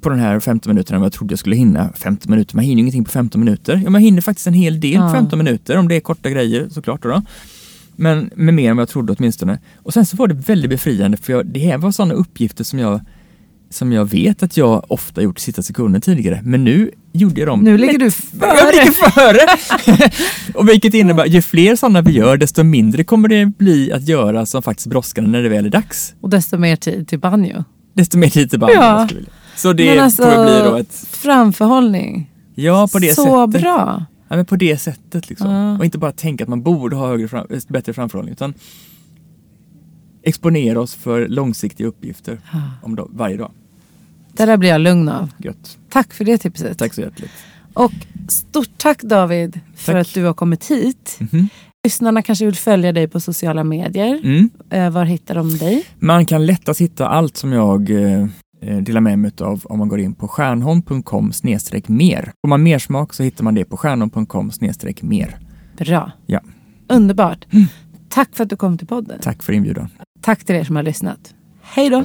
på den här 15 minuterna än vad jag trodde jag skulle hinna. 15 minuter, man hinner ju ingenting på 15 minuter. Ja, man hinner faktiskt en hel del Ja. på 15 minuter om det är korta grejer såklart. Då då. Men med mer än vad jag trodde åtminstone. Och sen så var det väldigt befriande för jag, det här var sådana uppgifter som jag som jag vet att jag ofta gjort i sista sekunden tidigare. Men nu gjorde jag dem Nu ligger du jag före. ligger före! och vilket innebär, ju fler sådana vi gör, desto mindre kommer det bli att göra som faktiskt brådskande när det väl är dags. Och desto mer tid till banjo. Desto mer tid till bandet. Ja. Så det Men alltså, får bli då ett... Framförhållning. Ja, på det Så sättet. bra. Ja, men på det sättet liksom. Ja. Och inte bara tänka att man borde ha högre fram, bättre framförhållning, utan exponera oss för långsiktiga uppgifter om dag, varje dag. Det där blir jag lugn av. Gött. Tack för det tipset. Tack så hjärtligt. Och stort tack David för Tack. att du har kommit hit. Mhm. Lyssnarna kanske vill följa dig på sociala medier. Mm. Eh, var hittar de dig? Man kan lättast hitta allt som jag eh, eh, delar med mig av om man går in på stjärnholm.com mer. Får man mer smak så hittar man det på stjärnholm.com mer. Bra. Ja. Underbart. Tack för att du kom till podden. Tack för inbjudan. Tack till er som har lyssnat. Hej då!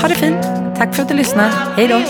Ha det fint. Tack för att du lyssnade. Hej då.